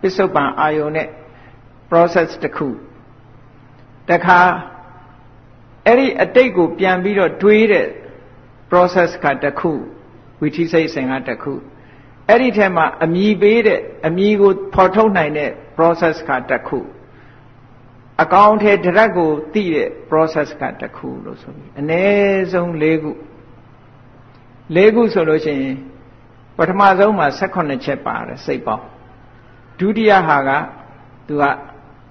ပစ္စုပန်အာယုံနဲ့ process တစ်ခုတခါအဲ့ဒီအတိတ်ကိုပြန်ပြီးတော့တွေးတဲ့ process ကတစ်ခုဝိသိစိတ်စဉ်ကတစ်ခု အဲ့ဒီထဲမှာအမြည်ပေးတဲ့အမြည်ကိုဖော်ထုတ်နိုင်တဲ့ process ကတစ်ခုအကောင်ထဲဒရက်ကိုသိတဲ့ process ကတစ်ခုလို့ဆိုပြီးအ ਨੇ ဆုံး၄ခု၄ခုဆိုလို့ရှိရင်ပထမဆုံးမှာ18ချက်ပါတယ်စိတ်ပေါင်းဒုတိယဟာကသူက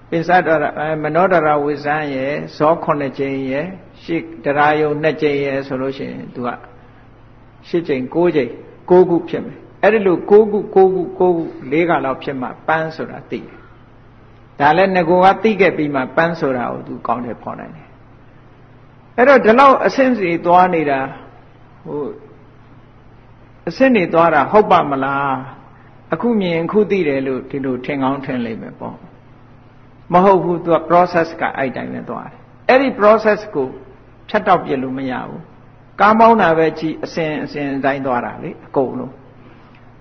ပင်စတရမနောဒရဝိဇံရယ်ဇော9ကြိမ်ရယ်ရှစ်တရာယုံ2ကြိမ်ရယ်ဆိုလို့ရှိရင်သူက8ကြိမ်9ကြိမ်9ခုဖြစ်မယ် အဲ့ဒီလို9ခု9ခု9ခု၄ခါလောက်ဖြစ်မှပန်းဆိုတာသိတယ်ဒါလည်းငကိုကသိခဲ့ပြီးမှပန်းဆိုတာကိုသူကောင်းတယ်ဖော်နိုင်တယ်အဲ့တော့ဒီလောက်အဆင့်စီသွားနေတာဟိုအဆင့်နေသွားတာဟုတ်ပါမလားအခုမြင်အခုသိတယ်လို့ဒီလိုထင်ကောင်းထင်လိမ့်မယ်ပေါ့မဟုတ်ဘူးသူက process ကအဲ့တိုင်းပဲသွားတယ်အဲ့ဒီ process ကိုဖြတ်တောက်ပြလို့မရဘူးကားမောင်းတာပဲကြည့်အစဉ်အစဉ်တိုင်းသွားတာလေအကုန်လုံး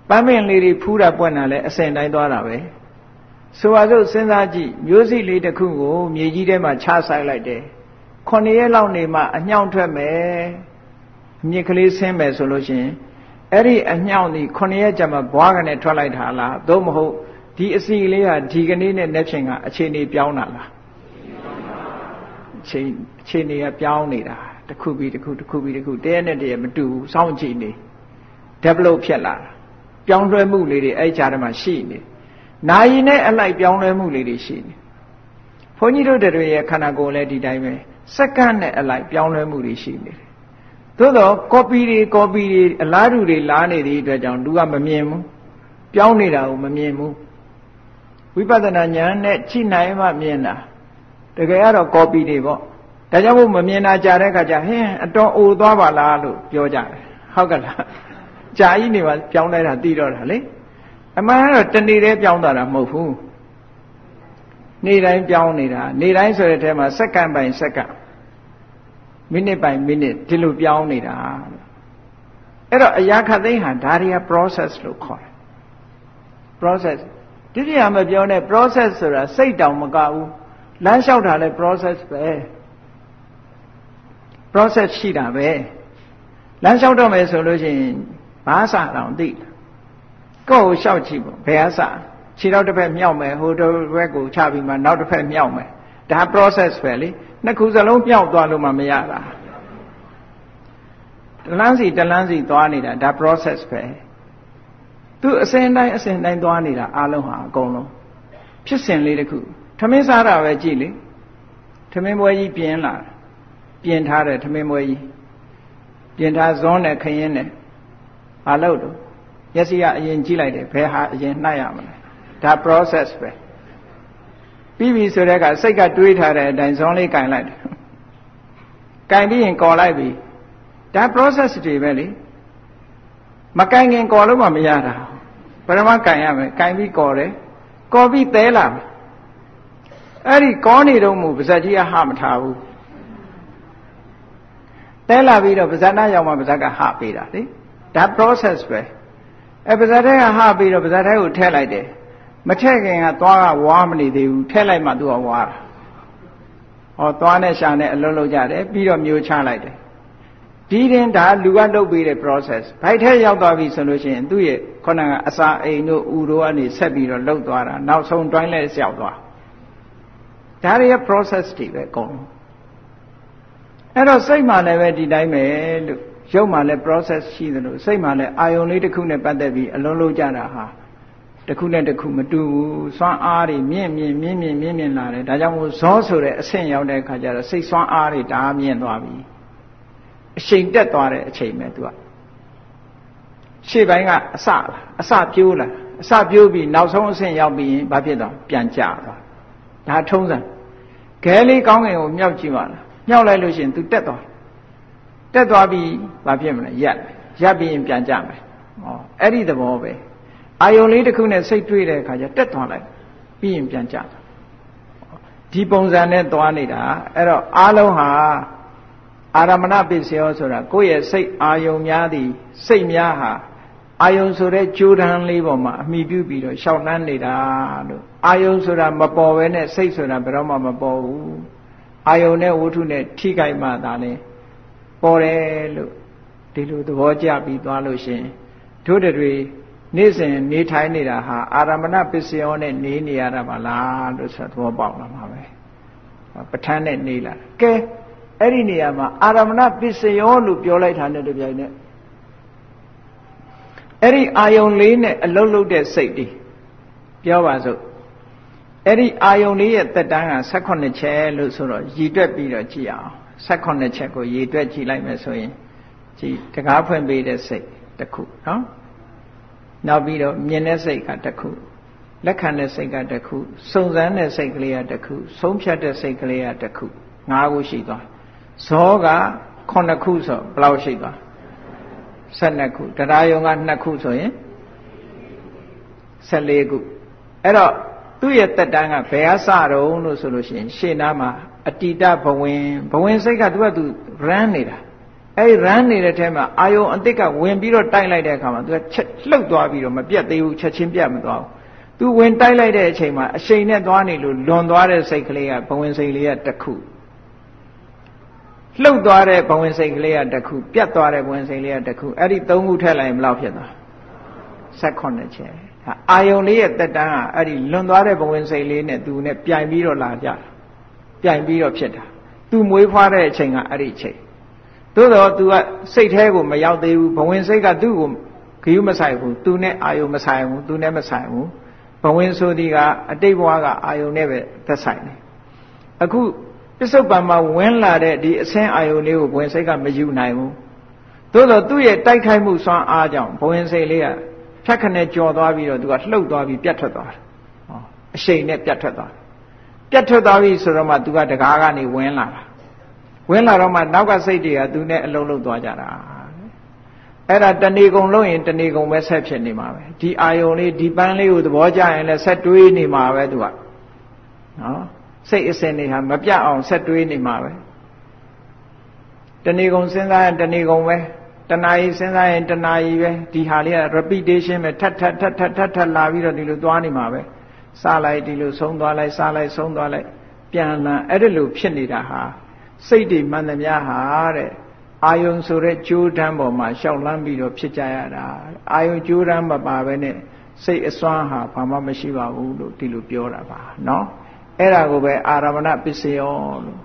ပန်းပင်လေးတွေဖူးတာပွက်တာလည်းအစဉ်တိုင်းသွားတာပဲဆိုပါစို့စဉ်းစားကြည့်မျိုးစိလေးတစ်ခုကိုမြေကြီးထဲမှာချဆိုင်လိုက်တယ်ခုနှစ်ရက်လောက်နေမှအညောင်ထွက်မယ်မြစ်ကလေးဆင်းမယ်ဆိုလို့ရှိရင်အဲ့ဒီအညောင်ဒီခုနှစ်ရက်ကြာမှဘွားကနေထွက်လိုက်တာလားသို့မဟုတ်ဒီအစီလေးဟာဒီကနေ့နဲ့နေ့ချင်းကအခြေအနေပြောင်းတာလားအခြေအခြေအနေကပြောင်းနေတာတစ်ခုပြီးတစ်ခုတစ်ခုပြီးတစ်ခုတရက်နဲ့တရက်မတူဘူးစောင့်ကြည့်နေ develop ဖြစ်လာတာ ပြောင်းလဲမှုလေးတွေအဲ့ကြားထဲမှာရှိနေနာယီနဲ့အလိုက်ပြောင်းလဲမှုလေးတွေရှိနေဘုန်းကြီးတို့တွေရဲ့ခန္ဓာကိုယ်လည်းဒီတိုင်းပဲစက္ကန့်နဲ့အလိုက်ပြောင်းလဲမှုတွေရှိနေတယ်သို့တော့ copy တွေ copy တွေအလားတူတွေလားနေသည့်အတွက်ကြောင့်လူကမမြင်ဘူးပြောင်းနေတာကိုမမြင်ဘူးဝိပဿနာဉာဏ်နဲ့ကြည့်နိုင်မှမြင်တာတကယ်ကတော့ copy တွေပေါ့ဒါကြောင့်မို့မမြင်တာကြာတဲ့အခါကျဟင်းအတော်အိုသွားပါလားလို့ပြောကြတယ်ဟုတ်ကလား ကြာကြီးနေပါပြောင်းလဲတာသိတော့တာလေအမှန်ကတော့တနေ့တည်းပြောင်းသွားတာမဟုတ်ဘူးနေ့တိုင်းပြောင်းနေတာနေ့တိုင်းဆိုတဲ့အဲမှာစက္ကန့်ပိုင်စက္ကန့်မိနစ်ပိုင်မိနစ်ဒီလိုပြောင်းနေတာအဲ့တော့အရာခသိန်းဟာဒါတွေက process လို့ခေါ်တယ် process တိတိယမပြောနဲ့ process ဆိုတာစိတ်တောင်မကဘူးလမ်းလျှောက်တာလဲ process ပဲ process ရှိတာပဲလမ်းလျှောက်တော့မယ်ဆိုလို့ရှိရင် ဘာစတောင်သိကိုယ့်ကိုလျှောက်ကြည့်ပေါ့ဘယ်အစခြေတော့တစ်ဖက်မြောက်မယ်ဟိုတစ်ဖက်ကိုချပြီးမှနောက်တစ်ဖက်မြောက်မယ်ဒါ process ပဲလေနှစ်ခုစလုံးမြောက်သွားလို့မှမရတာတလန်းစီတလန်းစီသွားနေတာဒါ process ပဲသူအစဉ်တိုင်းအစဉ်တိုင်းသွားနေတာအလုံးဟာအကုန်လုံးဖြစ်စဉ်လေးတစ်ခုထမင်းစားတာပဲကြည့်လေထမင်းပွဲကြီးပြင်းလာပြင်ထားတယ်ထမင်းပွဲကြီးပြင်ထားဇွန်းနဲ့ခရင်နဲ့ မလုပ်တော့မျက်စိကအရင်ကြည့်လိုက်တယ်ဘယ်ဟာအရင်နှိုက်ရမလဲဒါ process ပဲပြီးပြီဆိုတဲ့အခါစိတ်ကတွေးထားတဲ့အတိုင်းဇွန်းလေးကင်လိုက်တယ်ကင်ပြီးရင်ကော်လိုက်ပြီဒါ process တွေပဲလေမကင်ခင်ကော်လို့မှမရတာပရမကင်ရမယ်ကင်ပြီးကော်တယ်ကော်ပြီးသဲလာမယ်အဲ့ဒီကောနေတော့မူပါဇက်ကြီးကဟမထားဘူးတဲလာပြီးတော့ပါဇက်နာရောက်မှပါဇက်ကဟပေးတာလေ ဒါ process ပဲအဲပါဇက်ထဲကဟပြီးတော့ပါဇက်ထဲကိုထည့်လိုက်တယ်မထည့်ခင်ကသွားကဝါမနေသေးဘူးထည့်လိုက်မှသူကဝါတာဟောသွားနဲ့ရှာနဲ့အလုံးလုံးကြတယ်ပြီးတော့မျိုးချလိုက်တယ်ဒီရင်ဒါလူကလုပ်ပေးတဲ့ process ဘိုက်ထဲရောက်သွားပြီဆိုလို့ရှိရင်သူ့ရဲ့ခုနကအစာအိမ်တို့ဥတို့ကနေဆက်ပြီးတော့လှုပ်သွားတာနောက်ဆုံးတွိုင်းလဲလျှောက်သွားဒါတွေရဲ့ process တွေပဲအကုန်အဲ့တော့စိတ်မှလည်းပဲဒီတိုင်းပဲလို့ ရုပ်မှလည်း process ရှိသလိုစိတ်မှလည်းအာယုံလေးတစ်ခုနဲ့ပတ်သက်ပြီးအလုံးလုံးကြတာဟာတစ်ခုနဲ့တစ်ခုမတူဘူးစွမ်းအားတွေမြင့်မြင့်မြင့်မြင့်မြင့်မြင့်လာတယ်ဒါကြောင့်မို့ဇောဆိုတဲ့အဆင့်ရောက်တဲ့အခါကျတော့စိတ်စွမ်းအားတွေဒါမြင့်သွားပြီအချိန်တက်သွားတဲ့အချိန်ပဲသူကရှေ့ပိုင်းကအစလားအစပြိုးလားအစပြိုးပြီးနောက်ဆုံးအဆင့်ရောက်ပြီးရင်ဘာဖြစ်သွားပြန်ကြသွားဒါထုံးစံခဲလေးကောင်းငင်ကိုမြောက်ကြည့်ပါလားမြောက်လိုက်လို့ရှိရင် तू တက်သွား တက်သွားပြီးဘာဖြစ်မလဲရက်ရက်ပြီးရင်ပြန်ကြမယ်ဩအဲ့ဒီသဘောပဲအာယုံလေးတစ်ခုနဲ့စိတ်တွေ့တဲ့အခါကျတက်သွားလိုက်ပြီးရင်ပြန်ကြသွားဒီပုံစံနဲ့သွားနေတာအဲ့တော့အားလုံးဟာအာရမဏပစ္စယောဆိုတာကိုယ့်ရဲ့စိတ်အာယုံများသည်စိတ်များဟာအာယုံဆိုတဲ့ကြိုးတန်းလေးပေါ်မှာအမိပြုပြီးတော့ရှောက်နှမ်းနေတာလို့အာယုံဆိုတာမပေါ်ဘဲနဲ့စိတ်ဆိုတာဘယ်တော့မှမပေါ်ဘူးအာယုံနဲ့ဝတ္ထုနဲ့ထိခိုက်မှသာလေ ပေါ်တယ်လို့ဒီလိုသဘောကျပြီးသွားလို့ရှင်တို့တွေနေ့စဉ်နေထိုင်နေတာဟာအာရမဏပစ္စယောနဲ့နေနေရတာပါလားလို့ဆိုသဘောပေါက်လာမှာပဲပဋ္ဌာန်းနဲ့နေလာကဲအဲ့ဒီနေရာမှာအာရမဏပစ္စယောလို့ပြောလိုက်တာနဲ့တပြိုင်နက်အဲ့ဒီအာယုံလေးနဲ့အလုတ်လုတ်တဲ့စိတ်တွေပြောပါစို့အဲ့ဒီအာယုံလေးရဲ့တက်တန်းက18ချက်လို့ဆိုတော့ရည်တွက်ပြီးတော့ကြည့်အောင် 18ချက်ကိုရည်တွက်ကြည့်လိုက်မယ်ဆိုရင်ကြည်တကားဖွင့်ပေးတဲ့စိတ်တစ်ခုနော်နောက်ပြီးတော့မြင်တဲ့စိတ်ကတစ်ခုလက်ခံတဲ့စိတ်ကတစ်ခုစုံစမ်းတဲ့စိတ်ကလေးကတစ်ခုဆုံးဖြတ်တဲ့စိတ်ကလေးကတစ်ခု၅ခုရှိသွားဇောက9ခုဆိုဘယ်လောက်ရှိသွား12ခုတရားယုံက2ခုဆိုရင်14ခုအဲ့တော့သူ့ရဲ့တက်တန်းကဘယ်အစတုံးလို့ဆိုလို့ရှိရင်ရှေ့နားမှာ အတိတဘဝင်ဘဝင်စိတ်ကသူကသူ run နေတာအဲ့ run နေတဲ့ထဲမှာအာယုံအစ်စ်ကဝင်ပြီးတော့တိုက်လိုက်တဲ့အခါမှာသူကချက်လှုပ်သွားပြီးတော့မပြတ်သေးဘူးချက်ချင်းပြတ်မသွားဘူးသူဝင်တိုက်လိုက်တဲ့အချိန်မှာအရှိန်နဲ့သွားနေလို့လွန်သွားတဲ့စိတ်ကလေးကဘဝင်စိတ်လေးကတစ်ခုလှုပ်သွားတဲ့ဘဝင်စိတ်ကလေးကတစ်ခုပြတ်သွားတဲ့ဘဝင်စိတ်လေးကတစ်ခုအဲ့ဒီသုံးခုထည့်လိုက်ရင်ဘယ်လောက်ဖြစ်သွား18ချက်အာယုံလေးရဲ့တက်တန်းကအဲ့ဒီလွန်သွားတဲ့ဘဝင်စိတ်လေးနဲ့သူနဲ့ပြိုင်ပြီးတော့လာကြတာ ပြိုင်ပြီးတော့ဖြစ်တာသူမွေးဖွားတဲ့အချိန်ကအဲ့ဒီအချိန်သို့တော့ तू ကစိတ်แท้ကိုမရောက်သေးဘူးဘဝင်စိတ်ကသူ့ကိုဂယုမဆိုင်ဘူး तू နဲ့အာယုံမဆိုင်ဘူး तू နဲ့မဆိုင်ဘူးဘဝင်ဆိုဒီကအတိတ်ဘဝကအာယုံနဲ့ပဲသက်ဆိုင်တယ်အခုပစ္စုပန်မှာဝင်လာတဲ့ဒီအဆင်းအာယုန်လေးကိုဘဝင်စိတ်ကမယူနိုင်ဘူးသို့တော့သူ့ရဲ့တိုက်ခိုက်မှုစွမ်းအားကြောင့်ဘဝင်စိတ်လေးကဖြတ်ခနဲ့ကြော်သွားပြီးတော့သူကလှုပ်သွားပြီးပြတ်ထွက်သွားတယ်ဟောအရှိန်နဲ့ပြတ်ထွက်သွားတယ် ် ပြတ်ထွက်သွားပြီဆိုတော့မှသူကတကားကနေဝင်လာတာဝင်လာတော့မှနောက်ကစိတ်တွေကသူနဲ့အလုံးလုံးသွားကြတာအဲ့ဒါတဏီကုံလုံးရင်တဏီကုံပဲဆက်ဖြစ်နေမှာပဲဒီအာယုံလေးဒီပန်းလေးကိုသဘောကျရင်လည်းဆက်တွေးနေမှာပဲသူကနော်စိတ်အစဉ်တွေဟာမပြတ်အောင်ဆက်တွေးနေမှာပဲတဏီကုံစဉ်းစားရင်တဏီကုံပဲတဏှာကြီးစဉ်းစားရင်တဏှာကြီးပဲဒီဟာလေးက repetition ပဲထပ်ထပ်ထပ်ထပ်ထပ်ထပ်လာပြီးတော့ဒီလိုသွားနေမှာပဲ စလိုက်ဒီလိုဆုံးသွားလိုက်စလိုက်ဆုံးသွားလိုက်ပြန်လာအဲ့ဒီလိုဖြစ်နေတာဟာစိတ်တွေမှန်သမျှဟာတဲ့အာယုံဆိုတဲ့ကြိုးတန်းပေါ်မှာရှောက်လန်းပြီးတော့ဖြစ်ကြရတာအာယုံကြိုးတန်းမပါဘဲနဲ့စိတ်အစွမ်းဟာဘာမှမရှိပါဘူးလို့ဒီလိုပြောတာပါနော်အဲ့ဒါကိုပဲအာရမဏပစ္စယောလို့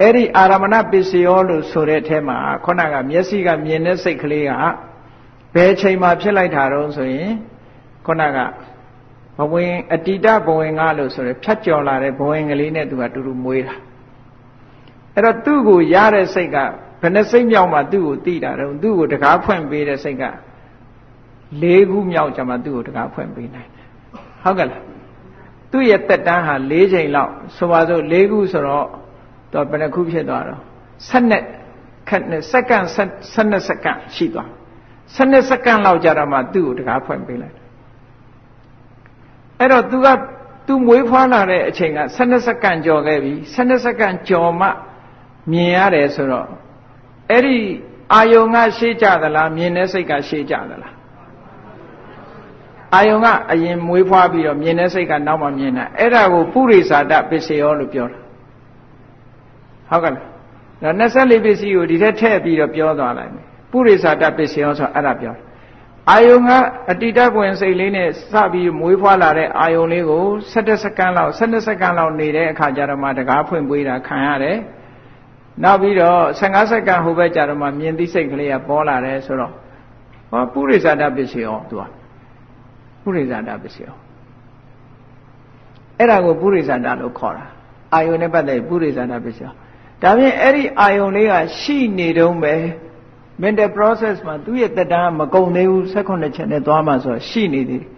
အဲ့ဒီအာရမဏပစ္စယောလို့ဆိုတဲ့အထဲမှာခုနကမျက်စိကမြင်တဲ့စိတ်ကလေးကဘယ်ချိန်မှာဖြစ်လိုက်တာတော့ဆိုရင်ခုနက ဘဝင်အတိတဘဝင်ကလို့ဆိုရယ်ဖြတ်ကျော်လာတဲ့ဘဝင်ကလေးနဲ့သူကတူတူမွေးတာအဲ့တော့သူ့ကိုရတဲ့စိတ်ကဘယ်နှစိတ်မြောက်မှသူ့ကိုသိတာတော့သူ့ကိုတကားဖွင့်ပေးတဲ့စိတ်က၄ခုမြောက်ကြမှာသူ့ကိုတကားဖွင့်ပေးနိုင်တယ်ဟုတ်ကဲ့လားသူ့ရဲ့တက်တန်းဟာ၄ချိန်လောက်ဆိုပါစို့၄ခုဆိုတော့တော့ဘယ်နှခုဖြစ်သွားတော့12ခက်နဲ့စက္ကန့်12စက္ကန့်ရှိသွား12စက္ကန့်လောက်ကြာတော့မှသူ့ကိုတကားဖွင့်ပေးလိုက် အဲ့တော့ तू က तू မွေးဖွားလာတဲ့အချိန်က12စက္ကန့်ကျော်ခဲ့ပြီ12စက္ကန့်ကျော်မှမြင်ရတယ်ဆိုတော့အဲ့ဒီအာယုံကရှေ့ကြသလားမြင်တဲ့စိတ်ကရှေ့ကြသလားအာယုံကအရင်မွေးဖွားပြီးတော့မြင်တဲ့စိတ်ကနောက်မှမြင်တာအဲ့ဒါကိုပုရိသတာပစ္စယောလို့ပြောတာဟုတ်ကဲ့လားဒါ24ပစ္စည်းကိုဒီထက်ထည့်ပြီးတော့ပြောသွားလိုက်မယ်ပုရိသတာပစ္စယောဆိုအဲ့ဒါပြော အာယုံကအတိတပွင့်စိတ်လေးနဲ့စပြီးမွေးဖွားလာတဲ့အာယုံလေးကို17စက္ကန့်လောက်12စက္ကန့်လောက်နေတဲ့အခါကျတော့မှတကားဖွင့်ပွေးတာခံရတယ်နောက်ပြီးတော့15စက္ကန့်ဟိုဘက်ကျတော့မှမြင်သိစိတ်ကလေးကပေါ်လာတယ်ဆိုတော့ဟောပုရိသတာပစ္စယောသူကပုရိသတာပစ္စယောအဲ့ဒါကိုပုရိသတာလို့ခေါ်တာအာယုန်နဲ့ပတ်သက်ပုရိသတာပစ္စယောဒါဖြင့်အဲ့ဒီအာယုန်လေးကရှိနေတုံးပဲ mental process မှာသူ့ရဲ့တက်တန်းမကုံသေးဘူး16ချက်နဲ့သွားမှဆိုရှိနေသေးတယ်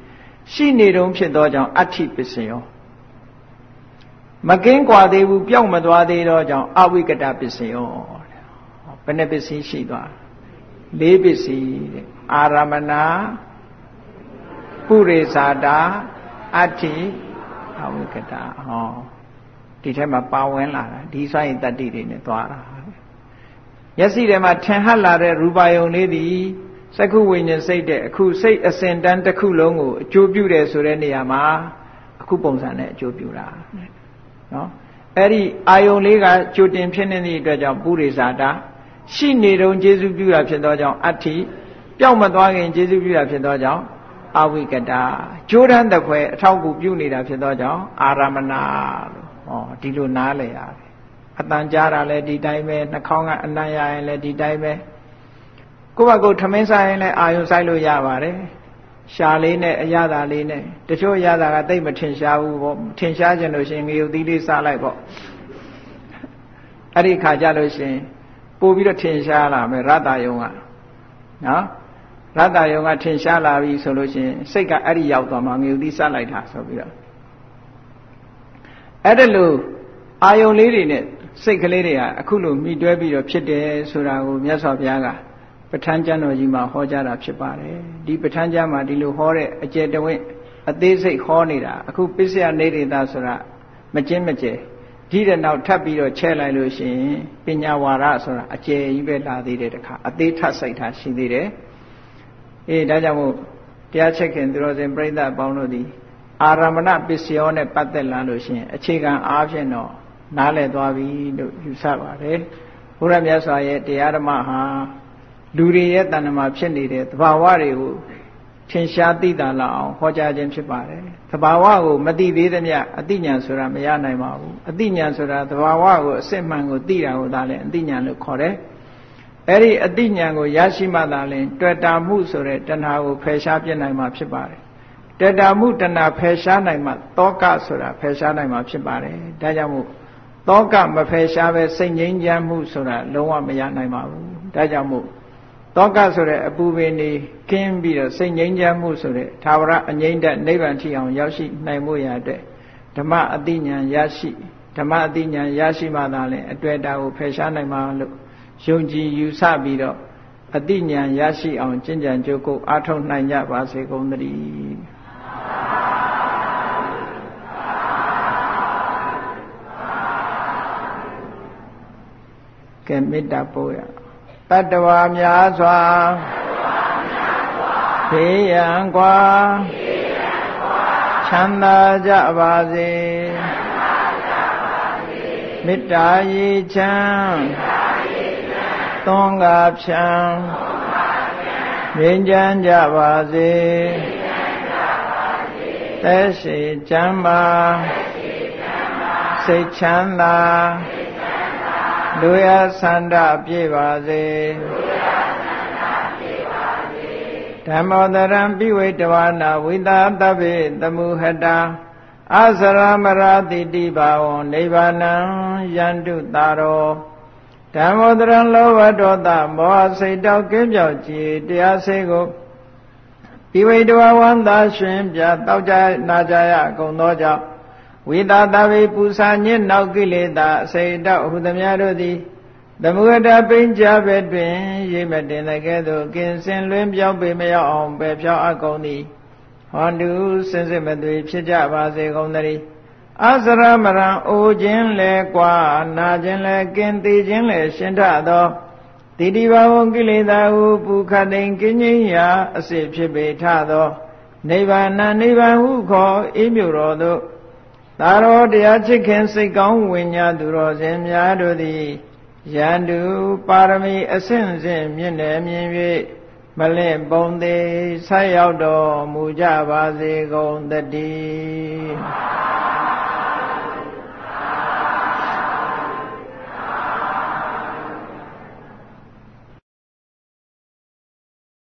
ရှိနေတုံးဖြစ်သောကြောင့်အဋ္ဌိပစ္စယောမကင်းကွာသေးဘူးပြောင်းမသွားသေးတော့ကြောင့်အဝိကတပစ္စယောဘယ်နှပစ္စည်းရှိသွားလေးပစ္စည်းတဲ့အာရမဏပုရိသတာအဋ္ဌိအဝိကတဟောဒီထဲမှာပါဝင်လာတာဒီဆိုရင်တတ္တိတွေနဲ့သွားတာ မျက်စိထဲမှာထင်ဟပ်လာတဲ့ရူပါယုံလေးဒီစက္ခုဝိညာဉ်စိတ်တဲ့အခုစိတ်အစဉ်တန်းတစ်ခုလုံးကိုအကျိုးပြုတယ်ဆိုတဲ့နေရာမှာအခုပုံစံနဲ့အကျိုးပြုတာနော်အဲ့ဒီအာယုံလေးကကြိုတင်ဖြစ်နေတဲ့အတွက်ကြောင့်ပုရိသတာရှိနေတုံးကျေစုပြုတာဖြစ်သောကြောင့်အဋ္ဌိပျောက်မသွားခင်ကျေစုပြုတာဖြစ်သောကြောင့်အဝိကတာကြိုးတန်းတခွဲအထောက်ကူပြုနေတာဖြစ်သောကြောင့်အာရမဏလို့ဟောဒီလိုနားလည်ရတယ် အတန်ကြားတာလည်းဒီတိုင်းပဲနှာခေါင်းကအနံ့ရရင်လည်းဒီတိုင်းပဲကိုယ့်ဘက်ကိုထမင်းစားရင်လည်းအာယုံဆိုင်လို့ရပါတယ်ရှာလေးနဲ့အရသာလေးနဲ့တချို့အရသာကတိတ်မထင်ရှားဘူးပေါ့ထင်ရှားကြလို့ရှင်ငရုတ်သီးလေးစားလိုက်ပေါ့အဲ့ဒီခါကြလို့ရှင်ပို့ပြီးတော့ထင်ရှားလာမယ်ရတ္တယုံကနော်ရတ္တယုံကထင်ရှားလာပြီဆိုလို့ရှင်စိတ်ကအဲ့ဒီရောက်သွားမှငရုတ်သီးစားလိုက်တာဆိုပြီးတော့အဲ့ဒါလို့အာယုံလေးတွေနဲ့ စိတ်ကလေးတွေကအခုလိုမိတွဲပြီးတော့ဖြစ်တယ်ဆိုတာကိုမြတ်စွာဘုရားကပဋ္ဌာန်းကျမ်းတော်ကြီးမှာဟောကြားတာဖြစ်ပါတယ်ဒီပဋ္ဌာန်းကျမ်းမှာဒီလိုဟောတဲ့အကျယ်တဝင့်အသေးစိတ်ဟောနေတာအခုပစ္စယနေရတာဆိုတာမကျင်းမကျဲဒီတဲ့နောက်ထပ်ပြီးတော့ချဲလိုက်လို့ရှိရင်ပညာဝါဒဆိုတာအကျယ်ကြီးပဲလာသေးတယ်တခါအသေးထပ်စိတ်ထားရှိသေးတယ်အေးဒါကြောင့်မို့တရားချက်ခင်သူတော်စင်ပြိဿအပေါင်းတို့ဒီအာရမဏပစ္စယောနဲ့ပတ်သက်လာလို့ရှိရင်အခြေခံအားဖြင့်တော့ နားလည်သွားပြီလို့ယူဆပါတယ်ဘုရားမြတ်စွာရဲ့တရားဓမ္မဟာလူတွေရဲ့တဏ္ဍမှာဖြစ်နေတဲ့သဘာဝတွေကိုထင်ရှားသိတာလောက်အောင်ဟောကြားခြင်းဖြစ်ပါတယ်သဘာဝကိုမသိသေးသမျှအသိဉာဏ်ဆိုတာမရနိုင်ပါဘူးအသိဉာဏ်ဆိုတာသဘာဝကိုအစစ်မှန်ကိုသိတာကိုသာလဲအသိဉာဏ်လို့ခေါ်တယ်အဲ့ဒီအသိဉာဏ်ကိုရရှိမှသာလျှင်တွေ့တာမှုဆိုတဲ့တဏှာကိုဖယ်ရှားပြနိုင်မှာဖြစ်ပါတယ်တွေ့တာမှုတဏှာဖယ်ရှားနိုင်မှတောကဆိုတာဖယ်ရှားနိုင်မှာဖြစ်ပါတယ်ဒါကြောင့်မို့ တောကမဖယ်ရှားပဲစိတ်ငြိမ်းချမ်းမှုဆိုတာလုံးဝမရနိုင်ပါဘူးဒါကြောင့်မို့တောကဆိုတဲ့အပူပင်နေကင်းပြီးတော့စိတ်ငြိမ်းချမ်းမှုဆိုတဲ့သာဝရအငြိမ့်တဲ့နိဗ္ဗာန်ထိအောင်ရောက်ရှိနိုင်မှုရတဲ့ဓမ္မအတိညာရရှိဓမ္မအတိညာရရှိမှသာလဲအတွေ့အတာကိုဖယ်ရှားနိုင်မှာလို့ယုံကြည်ယူဆပြီးတော့အတိညာရရှိအောင်ကျင့်ကြံကြိုးကိုအားထုတ်နိုင်ကြပါစေကုန်သတည်း ကဲမေတ္တာပို့ရတတ္တဝါများစွာဘေးရန်กว่าချမ်းသာကြပါစေမေတ္တာရေချမ်းသွန်ကားဖြံငြိမ်းချမ်းကြပါစေသက်ရှိချမ်းပါစိတ်ချမ်းသာ လူရဆန္ဒပြည့်ပါစေဓမ္မောတရံပိဝိတဝနာဝိတာတဗ္ဗေတမုဟတာအစရမရာတိတိဘာဝံနိဗ္ဗာနံယန္တုတာရောဓမ္မောတရံလောဘဒေါသမောဟစိတ်တောက်ကင်းပြောက်ကြည်တရားစေကိုပိဝိတဝဝန္တာရှင်ပြတောက်ကြနာကြရအကုန်သောကြောင့် ဝိတာတဝေပူစာညစ်နောက်ကိလေသာအစိတောဟုသမျှတို့သည်သမုဒ္ဒပိဉ္ကြဘက်တွင်ရိမတင်တဲ့ကဲ့သို့ကင်စင်လွင်ပြောင်းပေမရောက်အောင်ပဲဖြောင်းအပ်ကုန်သည်ဟောတုစင်စစ်မသွေဖြစ်ကြပါစေကုန်သတည်းအစရမရံအိုခြင်းလဲကွာနာခြင်းလဲကင်သေးခြင်းလဲရှင်ထသောတိတိဘဝကိလေသာဟုပူခတ်တိန်ကင်းငြိမ်းရာအစစ်ဖြစ်ပေထသောနိဗ္ဗာန်နိဗ္ဗာန်ဟုခေါ်အေးမြတော်သို့ သာရောတရားချစ်ခင်စိတ်ကောင်းဝิญညာသူတော်စင်များတို့သည်ယန္တုပါရမီအဆင့်ဆင့်မြင့်တယ်မြင်၍မလင့်ပုံသေးဆက်ရောက်တော်မူကြပါစေကုန်တည်း